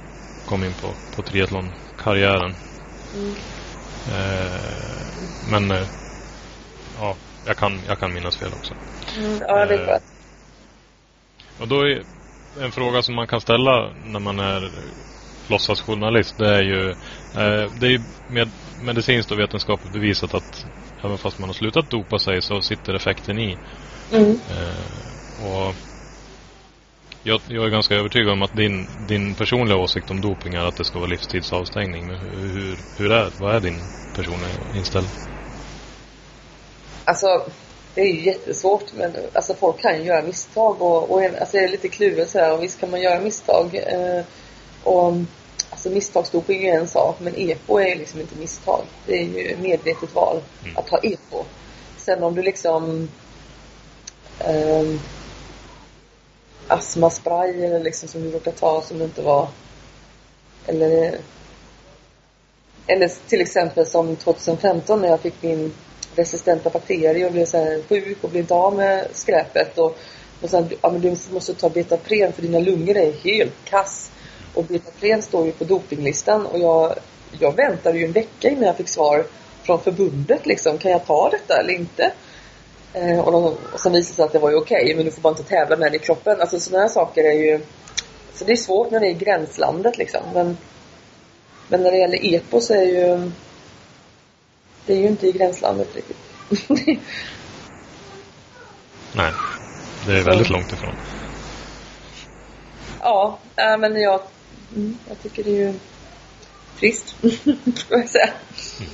kom in på, på triathlon-karriären. Mm. Men eh, ja, jag kan, jag kan minnas fel också. Mm, ja, det är. Eh, och då är en fråga som man kan ställa när man är låtsasjournalist det är ju det är med medicinskt och vetenskapligt bevisat att även fast man har slutat dopa sig så sitter effekten i. Mm. Och jag, jag, är ganska övertygad om att din, din personliga åsikt om doping är att det ska vara livstidsavstängning. Men hur, hur är, vad är din personliga inställning? Alltså, det är ju jättesvårt. Men alltså, folk kan ju göra misstag. Och, och alltså, jag är lite kluven så här. Och visst kan man göra misstag. Eh, och, alltså, misstagsdoping är en sak. Men EPO är liksom inte misstag. Det är ju medvetet val mm. att ha EPO. Sen om du liksom eh, astmaspray eller liksom som du råkar ta som inte var eller eller till exempel som 2015 när jag fick min resistenta bakterie och blev så här sjuk och blev inte av med skräpet och, och sen, ja men du måste ta betapren för dina lungor är helt kass. Och betapren står ju på dopinglistan och jag, jag väntade ju en vecka innan jag fick svar från förbundet liksom, kan jag ta detta eller inte? Eh, och, de, och sen visade det sig att det var ju okej, okay, men du får bara inte tävla med det i kroppen. Alltså sådana här saker är ju... Så det är svårt när det är i gränslandet liksom. Men, men när det gäller EPO så är ju... Det är ju inte i gränslandet riktigt. <laughs> Nej, det är väldigt så. långt ifrån. Ja, äh, men jag, mm, jag tycker det är ju trist, <laughs> får jag säga. Mm.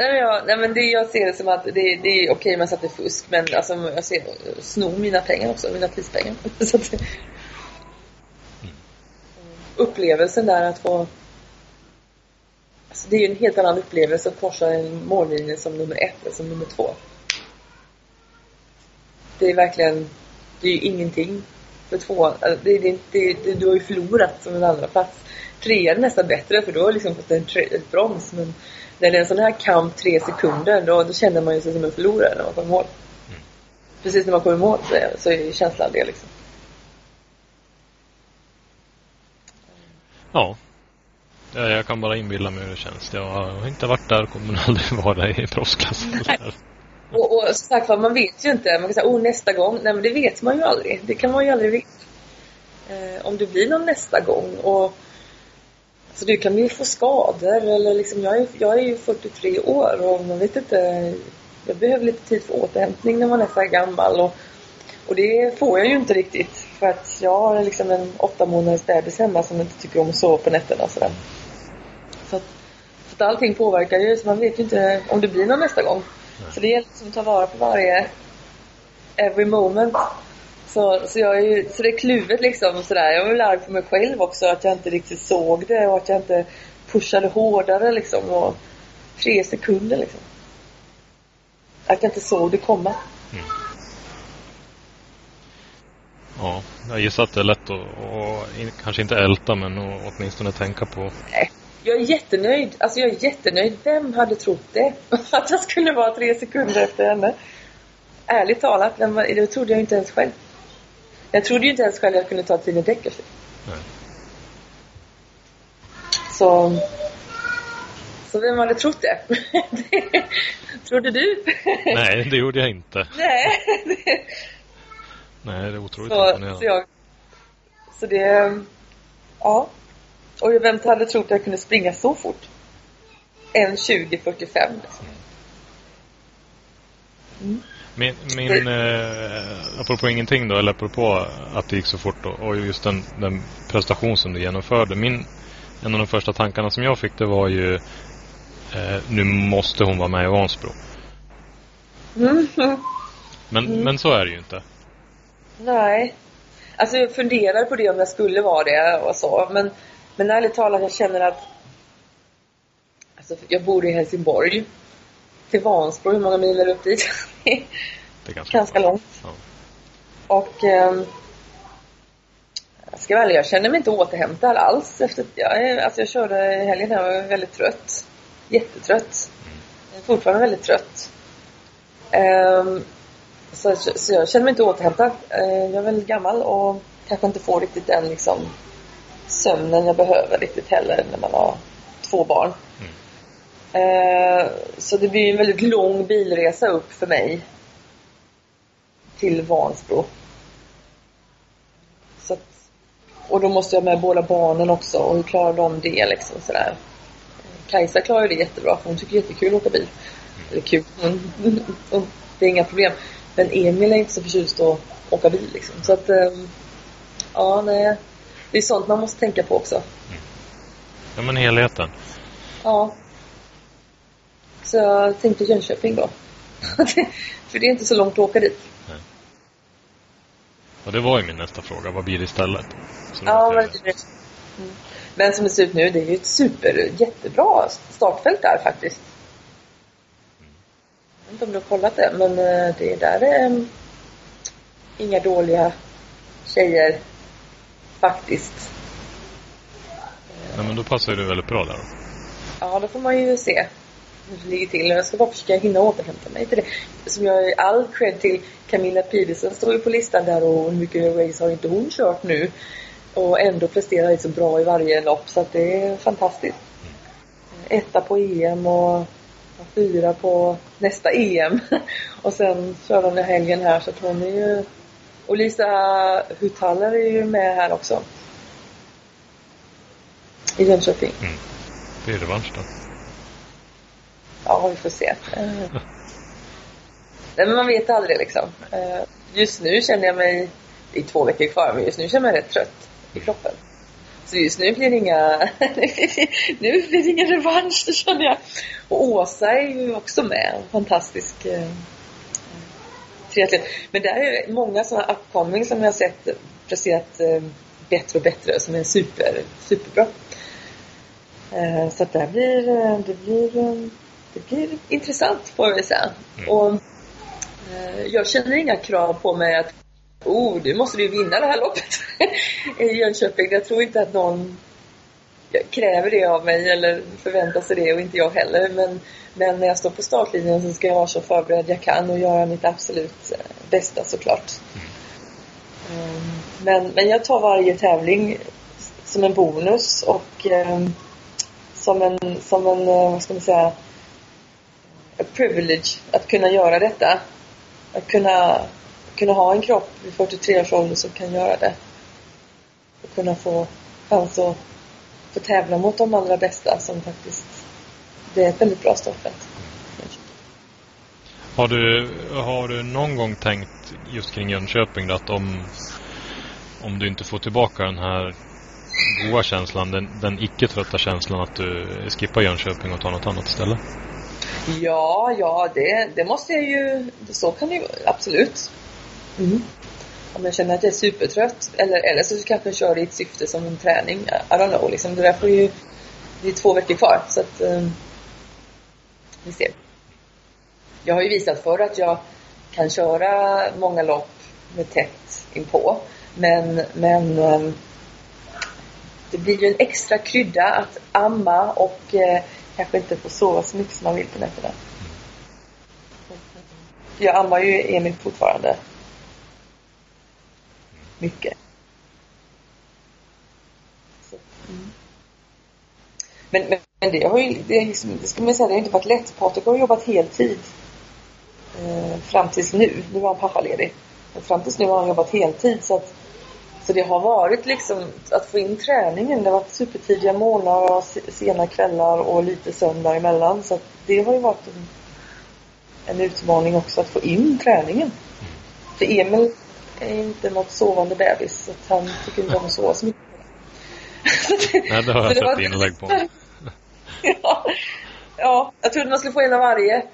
Nej, jag, nej men det, jag ser det som att det, det är okej med att det är fusk men alltså, jag ser sno mina pengar också, mina prispengar. <laughs> Så att, upplevelsen där att få Alltså det är ju en helt annan upplevelse att korsa en mållinje som nummer ett eller som nummer två. Det är verkligen, det är ju ingenting för två. Alltså det, det, det, det, du har ju förlorat som en andra plats. Tre är nästan bättre för då har du liksom fått en ett brons men när det är en sån här kamp tre sekunder då, då känner man ju sig som en förlorare när man kommer i mål. Mm. Precis när man kommer i mål så är, så är känslan det liksom. Ja. Jag kan bara inbilla mig hur det känns. Jag har inte varit där och kommer <laughs> aldrig vara i proffsklassen och, och som sagt man vet ju inte. Man kan säga, oh nästa gång. Nej men det vet man ju aldrig. Det kan man ju aldrig veta. Eh, om det blir någon nästa gång. Och alltså, du kan ju få skador eller liksom, jag är, jag är ju 43 år och man vet inte jag behöver lite tid för återhämtning när man är så här gammal. Och, och det får jag ju inte riktigt. För att jag har liksom en åtta månaders bebis hemma som inte tycker om att sova på nätterna. Och så, där. så, att, så att allting påverkar ju, så man vet ju inte om det blir någon nästa gång. Så det gäller liksom att ta vara på varje every moment. Så, så, jag är ju, så det är kluvet liksom. Sådär. Jag var väl arg på mig själv också att jag inte riktigt såg det och att jag inte pushade hårdare liksom. Och tre sekunder liksom. Att jag inte såg det komma. Mm. Ja, jag gissar att det är lätt att, och, kanske inte älta men att åtminstone tänka på. Nej, jag är jättenöjd. Alltså jag är jättenöjd. Vem hade trott det? <laughs> Att jag skulle vara tre sekunder efter henne. Ärligt talat, det trodde jag inte ens själv. Jag trodde ju inte ens själv att jag kunde ta Tine Deckerfeld. Så... Så vem hade trott det? <laughs> Trodde du? <laughs> Nej, det gjorde jag inte. Nej. Nej, det är otroligt så, så, jag, så det... Ja. Och vem hade trott att jag kunde springa så fort? En 20.45 liksom. Mm. Min, min eh, apropå ingenting då, eller apropå att det gick så fort då, och just den, den prestation som du genomförde. Min, en av de första tankarna som jag fick det var ju eh, nu måste hon vara med i Vansbro. Mm. Men, mm. men så är det ju inte. Nej. Alltså jag funderar på det om jag skulle vara det och så. Men, men ärligt talat, jag känner att Alltså jag bor i Helsingborg till Vansbro. Hur många mil är det upp dit? det är ganska, ganska långt. Ja. Och eh, jag ska väl, jag känner mig inte återhämtad alls. Efter, jag, alltså jag körde i helgen och var väldigt trött. Jättetrött. Mm. Fortfarande väldigt trött. Um, så, så jag känner mig inte återhämtad. Uh, jag är väldigt gammal och kanske inte får riktigt den liksom sömnen jag behöver riktigt heller när man har två barn. Eh, så det blir en väldigt lång bilresa upp för mig. Till Vansbro. Så att, och då måste jag med båda barnen också och hur klarar de det liksom sådär. Kajsa klarar det jättebra för hon tycker det är jättekul att åka bil. Eller kul, <laughs> det är inga problem. Men Emil är inte så förtjust att åka bil liksom. Så att, eh, ja nej. Det är sånt man måste tänka på också. Mm. Ja men helheten. Ja. Så jag tänkte Jönköping då. <laughs> För det är inte så långt att åka dit. Nej. Och det var ju min nästa fråga. Vad blir det istället? Ja, men, det mm. men som det ser ut nu, det är ju ett super, jättebra startfält där faktiskt. Jag vet inte om du har kollat det, men eh, det är där det är inga dåliga tjejer faktiskt. Ja, men då passar det väldigt bra där. Ja, då får man ju se hur det ligger till. Jag ska bara försöka hinna återhämta mig till det. Som jag all cred till Camilla Pidesen står ju på listan där och hur mycket race har inte hon kört nu? Och ändå presterar så bra i varje lopp så att det är fantastiskt. Etta på EM och fyra på nästa EM. <laughs> och sen kör hon i helgen här så att hon är ju... Och Lisa Hutaller är ju med här också. I Jönköping. Mm. Det är revansch då. Ja, vi får se. <laughs> Nej, men man vet aldrig liksom. Eh, just nu känner jag mig, det är två veckor kvar, men just nu känner jag mig rätt trött i kroppen. Så just nu blir det inga, <laughs> nu blir det ingen revansch, det känner jag. Och Åsa är ju också med, en fantastisk eh, triatlet. Men där är många sådana upcoming som jag har sett presterat eh, bättre och bättre, som är super, superbra. Eh, så att det blir, eh, det blir eh, det blir intressant får jag säga. Mm. Och eh, jag känner inga krav på mig att oh, du måste ju vinna det här loppet <laughs> i Jönköping. Jag tror inte att någon kräver det av mig eller förväntar sig det och inte jag heller. Men, men när jag står på startlinjen så ska jag vara så förberedd jag kan och göra mitt absolut eh, bästa såklart. Mm. Men, men jag tar varje tävling som en bonus och um, som en, som en, eh, vad ska man säga, privilege att kunna göra detta. Att kunna, kunna ha en kropp vid 43 års ålder som kan göra det. Och kunna få chans att få tävla mot de allra bästa som faktiskt, det är ett väldigt bra startfält. Har du, har du någon gång tänkt just kring Jönköping att om, om du inte får tillbaka den här goa känslan, den, den icke-trötta känslan att du skippar Jönköping och tar något annat ställe? Ja, ja, det, det måste jag ju, så kan det ju absolut. Mm. Om jag känner att jag är supertrött eller, eller så kanske jag kör det i ett syfte som en träning. I don't know, liksom. Det där får ju, det är två veckor kvar så att um, vi ser. Jag har ju visat förr att jag kan köra många lopp med tätt inpå. Men, men um, det blir ju en extra krydda att amma och uh, kanske inte få sova så mycket som man vill på nätterna. Jag ammar ju Emil fortfarande. Mycket. Så, mm. men, men, men, det har ju, det, liksom, det ska man säga, det har inte varit lätt. Patrik har jobbat heltid eh, fram tills nu. Nu var han pappaledig. Men fram tills nu har han jobbat heltid så att så det har varit liksom att få in träningen. Det har varit supertidiga morgnar och sena kvällar och lite söndag emellan. Så det har ju varit en, en utmaning också att få in träningen. För Emil är inte något sovande bebis. Så han tycker inte om att sova så mycket. <laughs> Nej, det har jag sett inlägg på. <laughs> ja. ja, jag trodde man skulle få en av varje.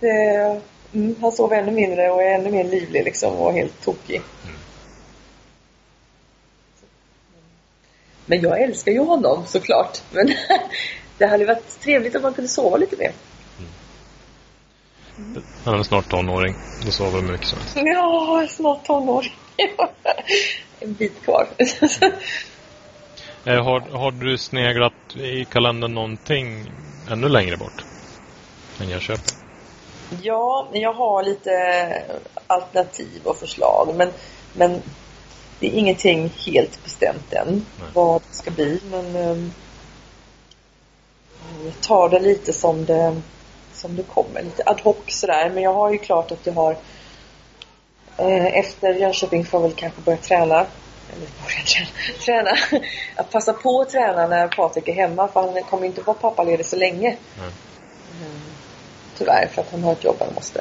Det, mm, han sover ännu mindre och är ännu mer livlig liksom och helt tokig. Mm. Men jag älskar ju honom såklart. Men <laughs> det hade varit trevligt om man kunde sova lite mer. Han är snart tonåring. Då sover du mycket som helst. Ja, snart tonåring. <laughs> en bit kvar. Eh, har, har du sneglat i kalendern någonting ännu längre bort än Jönköping? Ja, jag har lite alternativ och förslag. Men, men det är ingenting helt bestämt än Nej. vad det ska bli. Men um, jag tar det lite som det, som det kommer. Lite ad hoc sådär. Men jag har ju klart att jag har eh, efter Jönköping får jag väl kanske börja träna. Eller börja träna. <laughs> träna. Att passa på att träna när Patrik är hemma. För han kommer inte vara pappaledig så länge. Mm. tyvärr, för att han har ett jobb han måste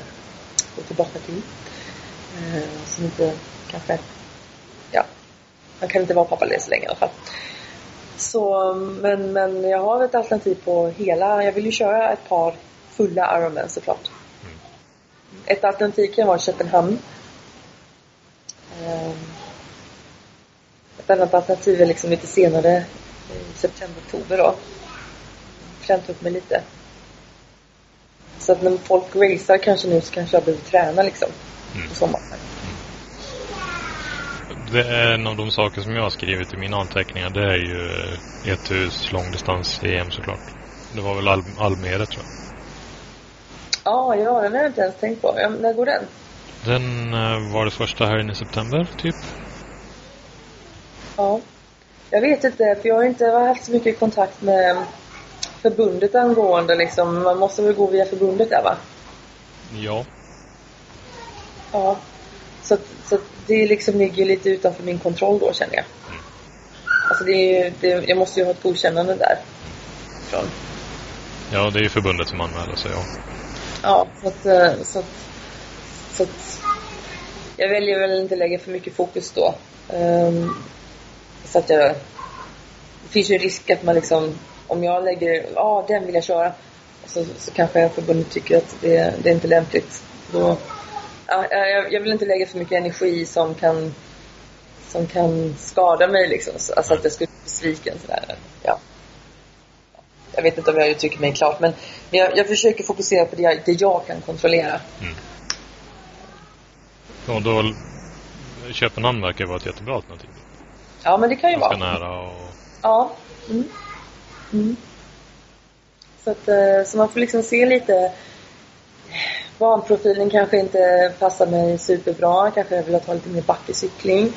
gå tillbaka till. Eh, som inte kanske man kan inte vara pappaledig så länge i alla fall. Så, men, men jag har ett alternativ på hela, jag vill ju köra ett par fulla Ironman såklart. Mm. Ett alternativ kan vara Köpenhamn. Ehm, ett annat alternativ är liksom lite senare, i september, oktober då. Klämt upp mig lite. Så att när folk racear kanske nu så kanske jag behöver träna liksom. Mm. På sommaren det är en av de saker som jag har skrivit i mina anteckningar. Det är ju ett hus långdistans-EM såklart. Det var väl Al Almere tror jag. Ah, ja, den har jag inte ens tänkt på. Ja, när går den? Den uh, var det första här i september, typ. Ja. Jag vet inte, för jag har inte haft så mycket kontakt med förbundet angående liksom. Man måste väl gå via förbundet där va? Ja. Ja. Så, så det liksom ligger lite utanför min kontroll då känner jag. Alltså det är, det, jag måste ju ha ett godkännande där. Från. Ja, det är ju förbundet som anmäler sig, ja. Ja, så att, eh, så att, så att jag väljer väl inte lägga för mycket fokus då. Um, så att jag... Det finns ju en risk att man liksom, om jag lägger, ja ah, den vill jag köra. Så, så kanske förbundet tycker att det, det är inte lämpligt. Då jag, jag vill inte lägga för mycket energi som kan som kan skada mig liksom. Alltså att jag skulle bli besviken sådär. Ja. Jag vet inte om jag uttrycker mig klart men jag, jag försöker fokusera på det jag, det jag kan kontrollera. Mm. Och då Köpenhamn verkar vara ett jättebra alternativ. Ja men det kan ju Ganska vara. nära och... Ja. Mm. Mm. Så att eh, så man får liksom se lite banprofilen kanske inte passar mig superbra. Kanske jag vill ha lite mer backecykling.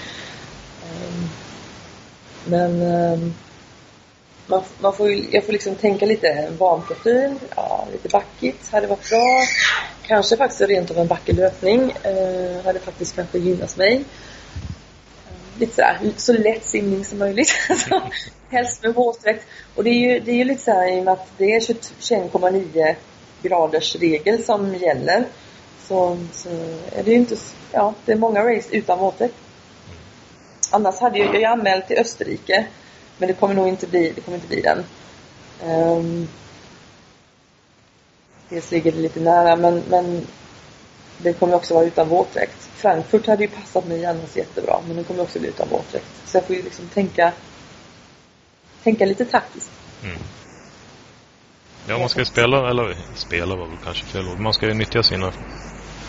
Ehm, men ehm, man, man får, jag får liksom tänka lite vanprofil, ja, lite backigt hade varit bra. Kanske faktiskt rent av en backelöpning eh, hade faktiskt kanske gynnat mig. Eh, lite sådär, så lätt simning som möjligt. <laughs> Alltså, helst med våtdräkt. Och det är ju, det är ju lite såhär i och med att det är 21,9 graders regel som gäller så, så är det ju inte, ja, det är många race utan våtdräkt. Annars hade jag, jag anmält till Österrike men det kommer nog inte bli, det kommer inte bli den. Um, dels ligger det lite nära men, men det kommer också vara utan våtdräkt. Frankfurt hade ju passat mig annars jättebra men det kommer också bli utan våtdräkt. Så jag får ju liksom tänka, tänka lite taktiskt. Mm. Ja, man ska ju spela, eller spela var väl kanske fel ord. Man ska ju nyttja sina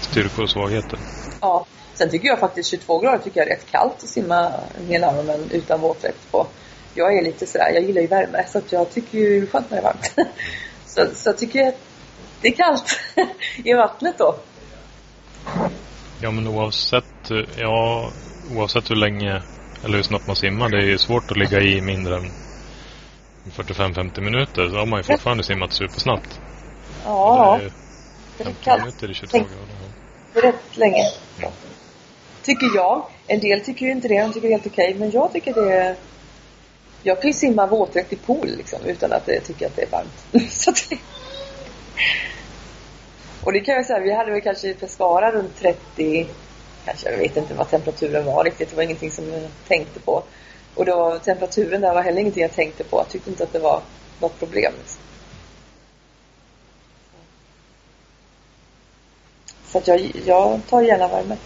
styrkor och svagheter. Ja, sen tycker jag faktiskt 22 grader tycker jag är rätt kallt att simma hela armen utan våtdräkt på. Jag är lite sådär, jag gillar ju värme så att jag tycker ju det är skönt när det är varmt. <laughs> så, så jag tycker att det är kallt <laughs> i vattnet då. Ja, men oavsett, ja, oavsett hur länge eller hur snabbt man simmar, det är ju svårt att ligga i mindre än 45-50 minuter. Så har man ju fortfarande simmat supersnabbt. Ja. Det är 50 minuter i 22 grader. Det är rätt länge. Tycker jag. En del tycker ju inte det. De tycker det är helt okej. Men jag tycker det är... Jag kan ju simma våtdräkt i pool liksom, utan att tycka att det är varmt. <laughs> så det... Och det kan jag säga, vi hade väl kanske i Pescara runt 30, kanske, jag vet inte vad temperaturen var riktigt, det var ingenting som jag tänkte på. Och då, temperaturen där var heller ingenting jag tänkte på, jag tyckte inte att det var något problem. Liksom. Så att jag, jag tar gärna värme.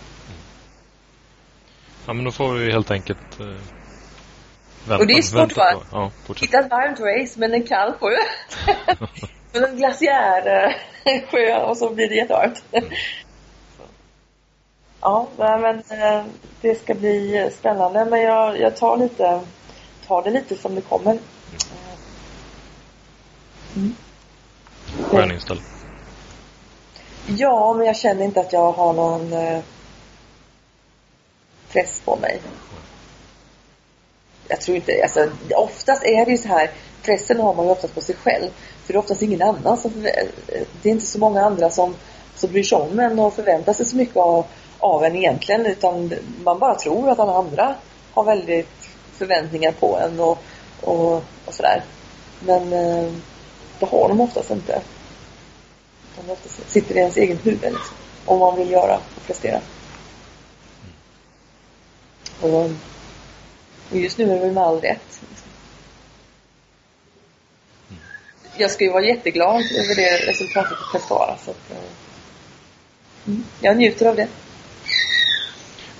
Ja men då får vi helt enkelt eh, vänta. Och det är svårt va? Ja, Hitta ett varmt race men en kall sjö. <laughs> men en glaciär sjö och så blir det jättevarmt. ja, men eh, det ska bli spännande. Men jag, jag tar, lite, tar det lite som det kommer. Mm. Skön inställning. Ja, men jag känner inte att jag har någon eh, press på mig. Jag tror inte, alltså oftast är det ju så här, pressen har man ju oftast på sig själv. För det är oftast ingen annan som, det är inte så många andra som, som bryr sig om en och förväntar sig så mycket av, av en egentligen. Utan man bara tror att alla andra har väldigt förväntningar på en och, och, och sådär. Men eh, det har de oftast inte. De oftast sitter i ens egen huvud liksom, om man vill göra och prestera. Och, och just nu är det väl med all rätt jag ska ju vara jätteglad över det resultatet på Pescara. Så att, eh, mm, jag njuter av det.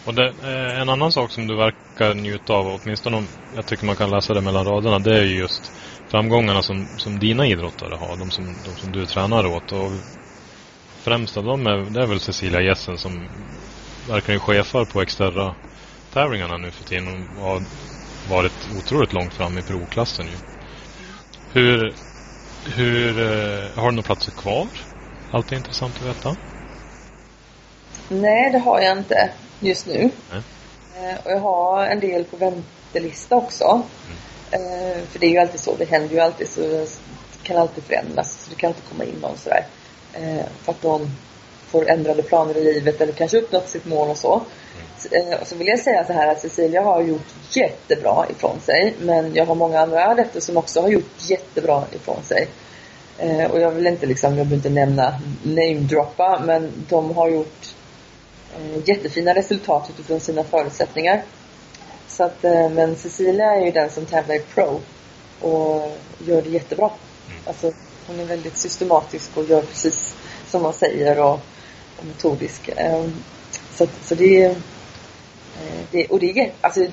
Och det, eh, en annan sak som du verkar njuta av, åtminstone om jag tycker man kan läsa det mellan raderna, det är ju just framgångarna som, som dina idrottare har, de som, de som du tränar åt. Och främst av dem är, det är väl Cecilia Jessen som verkar ju chefar på exterra tävlingarna nu för tiden och har varit otroligt långt fram i provklassen ju. Hur, hur, eh, har du några platser kvar? Alltid intressant att veta. Nej, det har jag inte just nu. Nej. Eh, och jag har en del på väntelista också. Mm. Eh, för det är ju alltid så, det händer ju alltid så det kan alltid förändras. Så det kan inte komma in någon sådär. För att någon får ändrade planer i livet eller kanske uppnått sitt mål och så. Mm. Och så vill jag säga så här att Cecilia har gjort jättebra ifrån sig. Men jag har många andra adepter som också har gjort jättebra ifrån sig. Eh, och jag vill inte liksom, jag vill inte nämna namedroppa, men de har gjort eh, jättefina resultat utifrån sina förutsättningar. Så att, eh, men Cecilia är ju den som tävlar i Pro och gör det jättebra. Alltså, hon är väldigt systematisk och gör precis som man säger och, och metodisk. Så, så det, eh, det, och det är alltså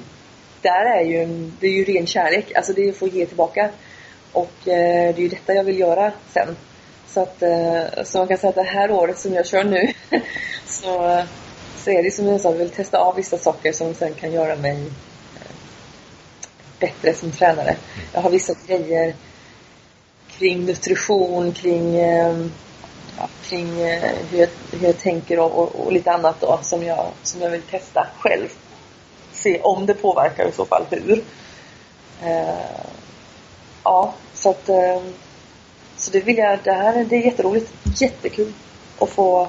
där är ju, det är ju ren kärlek. Alltså det är att få ge tillbaka. Och eh, det är ju detta jag vill göra sen. Så att, eh, så man kan säga att det här året som jag kör nu <laughs> så, så är det som jag sa, jag vill testa av vissa saker som sen kan göra mig bättre som tränare. Jag har vissa grejer kring nutrition, kring, eh, ja, kring eh, hur, jag, hur jag tänker och, och, och, lite annat då som jag, som jag vill testa själv se om det påverkar och i så fall hur. Eh, ja, så att eh, så det vill jag, det här det är jätteroligt, jättekul att få,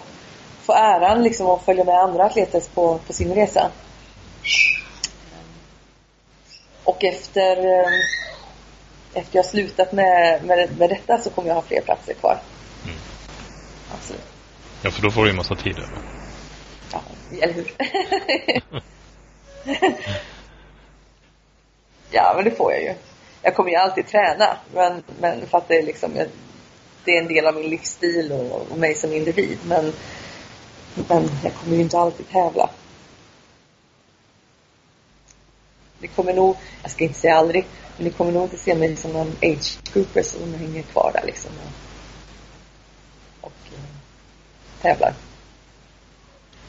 få äran liksom att följa med andra atleter på, på sin resa. Och efter, eh, efter jag slutat med, med, med detta så kommer jag ha fler platser kvar. Absolut. Ja, för då får du ju massa tid över. Ja, eller hur? <laughs> ja, men det får jag ju. Jag kommer ju alltid träna, men, men för att det är liksom det är en del av min livsstil och, och mig som individ. Men, men jag kommer ju inte alltid tävla. Det kommer nog, jag ska inte säga aldrig, men ni kommer nog inte se mig som någon age grouper som hänger kvar där liksom. Eh, tävlar.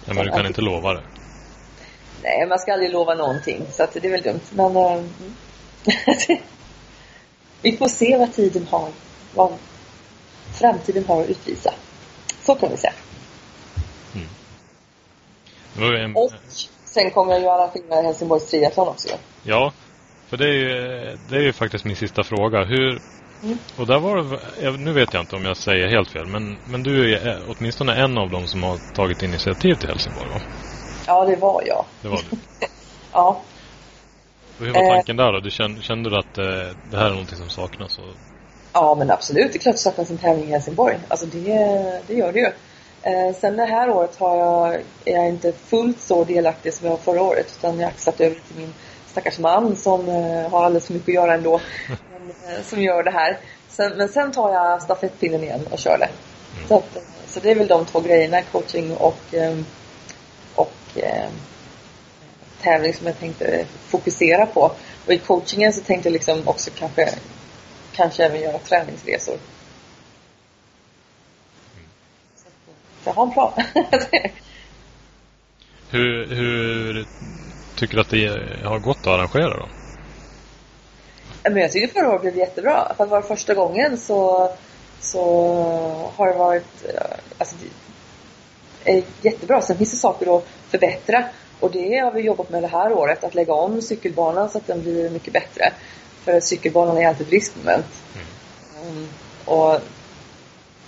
Ja, men du kan inte lova det. Nej, man ska aldrig lova någonting. Så att det är väl dumt. Men äh, <laughs> vi får se vad tiden har. Vad framtiden har att utvisa. Så kan vi säga. Mm. En... Och sen kommer jag ju arrangera Helsingborgs triathlon också. Ja, för det är ju, det är ju faktiskt min sista fråga. Hur, mm. Och där var det, nu vet jag inte om jag säger helt fel, men, men du är åtminstone en av dem som har tagit initiativ till Helsingborg va? Ja, det var jag. Det var du? <laughs> ja. Och hur var tanken där då? Du kände, kände du att eh, det här är någonting som saknas? Och... Ja, men absolut. Det är klart det saknas en tävling i Helsingborg. Alltså det, det gör det ju. Eh, sen det här året har jag, är jag inte fullt så delaktig som jag var förra året. Utan jag har axlat över till min stackars man som eh, har alldeles för mycket att göra ändå. <laughs> Eh, som gör det här. Sen, men sen tar jag stafettpinnen igen och kör det. Så, att, eh, så det är väl de två grejerna, coaching och, ehm, och ehm, tävling som jag tänkte fokusera på. Och i coachingen så tänkte jag liksom också kanske, kanske även göra träningsresor. Så jag har en plan. <laughs> hur, hur tycker du att det har gått att arrangera då? Men jag tycker förra året blev jättebra. För att vara första gången så, så har det varit alltså, det är jättebra. Sen finns det saker att förbättra. Och det har vi jobbat med det här året, att lägga om cykelbanan så att den blir mycket bättre. För cykelbanan är alltid ett riskmoment. Mm. Um, och,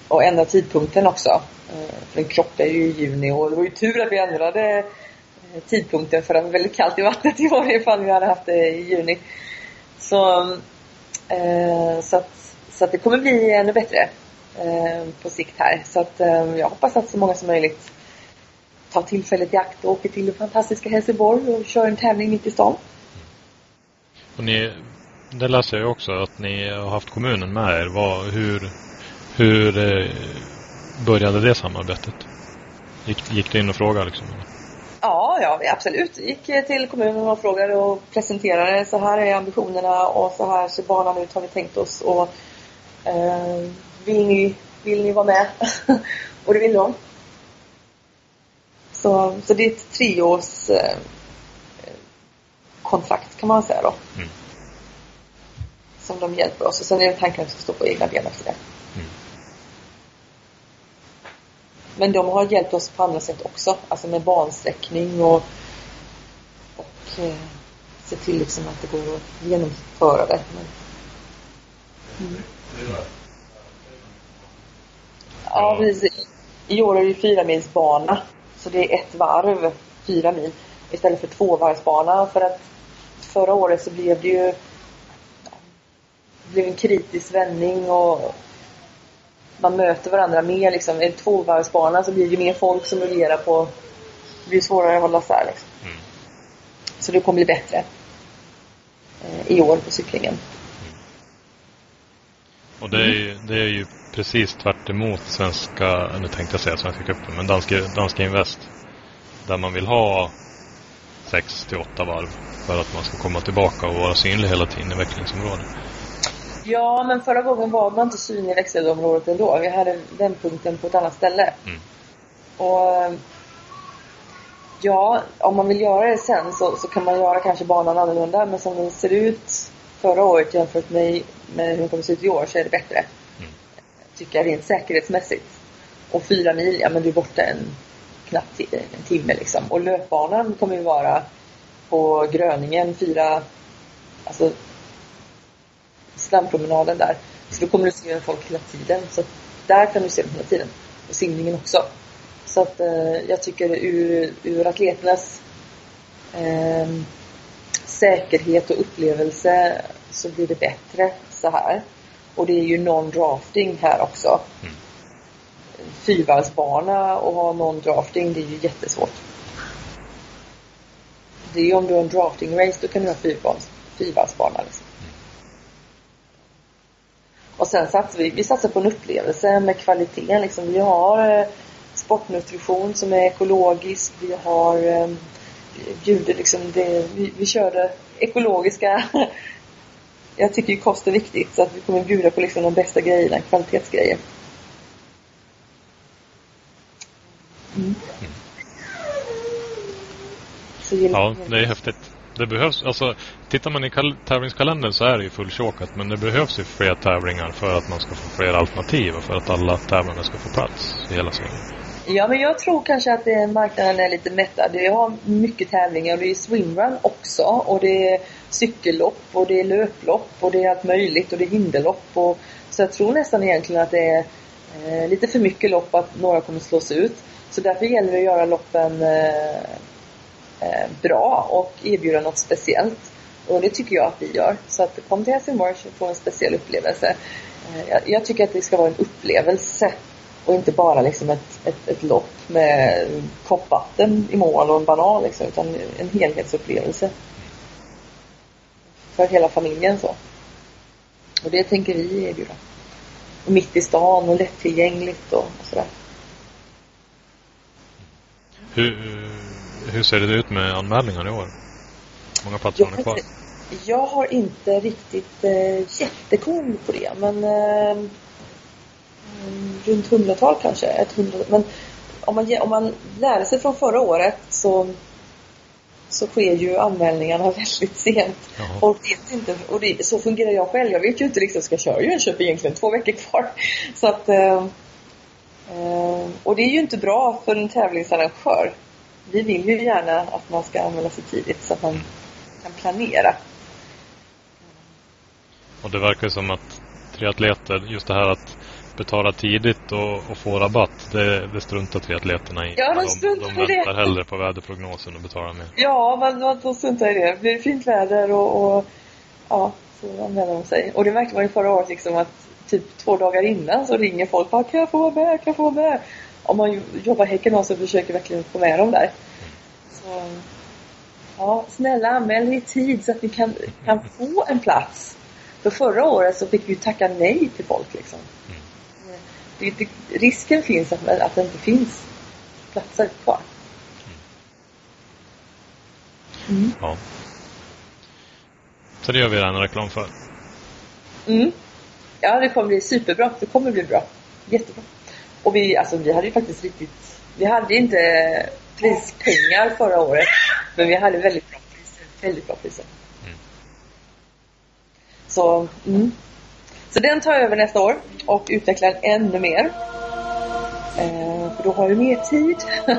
och ändra tidpunkten också. För den krockar ju i juni och det var ju tur att vi ändrade uh, tidpunkten för det var väldigt kallt i vattnet i år ifall vi hade haft det i juni. Så, eh, så, att, så att det kommer bli ännu bättre eh, på sikt här. Så att eh, jag hoppas att så många som möjligt tar tillfället i akt och åker till det fantastiska Helsingborg och kör en tävling mitt i stan. Och ni, det läser jag också att ni har haft kommunen med er. Var, hur, hur eh, började det samarbetet? Gick, gick du in och frågade liksom? Ja, ja absolut. Gick till kommunen och frågade och presenterade. Så här är ambitionerna och så här ser banan ut har vi tänkt oss. Och, eh, vill, ni, vill ni vara med? <laughs> och det vill de. Så, så det är ett treårs eh, kontrakt kan man säga då. Mm. Som de hjälper oss. Och sen är det tanken att vi ska stå på egna ben efter det. Mm. Men de har hjälpt oss på andra sätt också. Alltså med bansträckning och, och eh, se till liksom att det går att genomföra det. Men, mm. Ja, precis. I år är det fyra mils bana. Så det är ett varv, fyra mil, istället för tvåvarvsbana. För att förra året så blev det ju det blev en kritisk vändning och man möter varandra mer liksom. Är det tvåvarvsbana så blir det ju mer folk som rullerar på det blir svårare att hålla sär liksom. Mm. Så det kommer bli bättre eh, i år på cyklingen. Och det är, ju, det är ju precis tvärt emot svenska, nu tänkte jag säga svenska cupen, men danska, danska Invest. Där man vill ha 6 till 8 varv för att man ska komma tillbaka och vara synlig hela tiden i växlingsområdet. Ja, men förra gången var man inte synlig i växelområdet ändå. Vi hade den punkten på ett annat ställe. Mm. Och Ja, om man vill göra det sen så, så kan man göra kanske banan annorlunda. Men som den ser ut förra året jämfört med, med hur den kommer se ut i år så är det bättre tycker jag rent säkerhetsmässigt. Och fyra mil, ja men du är borta en knappt en timme liksom. Och löpbanan kommer ju vara på Gröningen fyra, alltså strandpromenaden där. Så då kommer du se folk hela tiden. Så där kan du se dem hela tiden. Och simningen också. Så att eh, jag tycker ur, ur atleternas eh, säkerhet och upplevelse så blir det bättre så här. Och det är ju non-drafting här också. Mm. fyrvarvsbana och ha någon drafting, det är ju jättesvårt. Det är ju om du har en drafting-race, då kan du ha fyrvarvsbana. Liksom. Och sen satsar vi, vi satsar på en upplevelse med kvaliteten. Liksom. Vi har eh, sportnutrition som är ekologisk. Vi har bjuder liksom det, vi, vi körde ekologiska <laughs> jag tycker ju kost är viktigt så att vi kommer bjuda på liksom de bästa grejerna, kvalitetsgrejer. Mm. ja, det är häftigt. Det behövs, alltså tittar man i tävlingskalendern så är det ju fullchokat. men det behövs ju fler tävlingar för att man ska få fler alternativ och för att alla tävlande ska få plats i hela Sverige. Ja, men jag tror kanske att eh, marknaden är lite mättad. Vi har mycket tävlingar och det är swimrun också. Och det är cykellopp och det är löplopp och det är allt möjligt och det är hinderlopp. Och, så jag tror nästan egentligen att det är eh, lite för mycket lopp att några kommer slås ut. Så därför gäller det att göra loppen eh, Eh, bra och erbjuda något speciellt. Och det tycker jag att vi gör. Så att kom till Helsingborg och få en speciell upplevelse. Eh, jag, tycker att det ska vara en upplevelse och inte bara liksom ett, ett, ett lopp med koppvatten i mål och en banan liksom, utan en helhetsupplevelse. För hela familjen så. Och det tänker vi erbjuda. Och mitt i stan och lättillgängligt och, och sådär. Hur, hur ser det ut med anmälningar i år? Hur många platser har ni kvar? Jag har inte riktigt eh, jättekoll på det men eh, runt hundratal kanske. Ett hundra, men om man, om man lär sig från förra året så, så sker ju anmälningarna <laughs> väldigt sent. Jaha. Och, vet inte, och det, så fungerar jag själv. Jag vet ju inte liksom, ska jag köra Jönköping egentligen två veckor kvar. Så att, eh, eh, och det är ju inte bra för en tävlingsarrangör. Vi vill ju gärna att man ska anmäla sig tidigt så att man kan planera. Och det verkar som att triatleter, just det här att betala tidigt och, och få rabatt, det, det struntar triatleterna i. Ja, de struntar de, de väntar hellre på väderprognosen och betalar mer. Ja, men de struntar i det. Blir det fint väder och, och ja, så anmäler de sig. Och det märkte man ju förra året liksom att typ två dagar innan så ringer folk bara, kan jag få vara med, kan jag få vara med? Om man jobbar häcken och så försöker verkligen få med dem där. Så, ja, snälla anmäl i tid så att vi kan, kan få en plats. För förra året så fick vi tacka nej till folk liksom det, det, risken finns att, att det inte finns platser kvar. Mm. Ja. Så det gör vi gärna reklam för. Mm. Ja, det kommer bli superbra. Det kommer bli bra. Jättebra. Och vi, alltså, vi hade ju faktiskt riktigt... Vi hade inte prispengar förra året. Men vi hade väldigt bra priser. Väldigt bra priser. Mm. Så, mm. Så den tar jag över nästa år och utvecklar ännu mer. Eh, för då har vi mer tid. <laughs>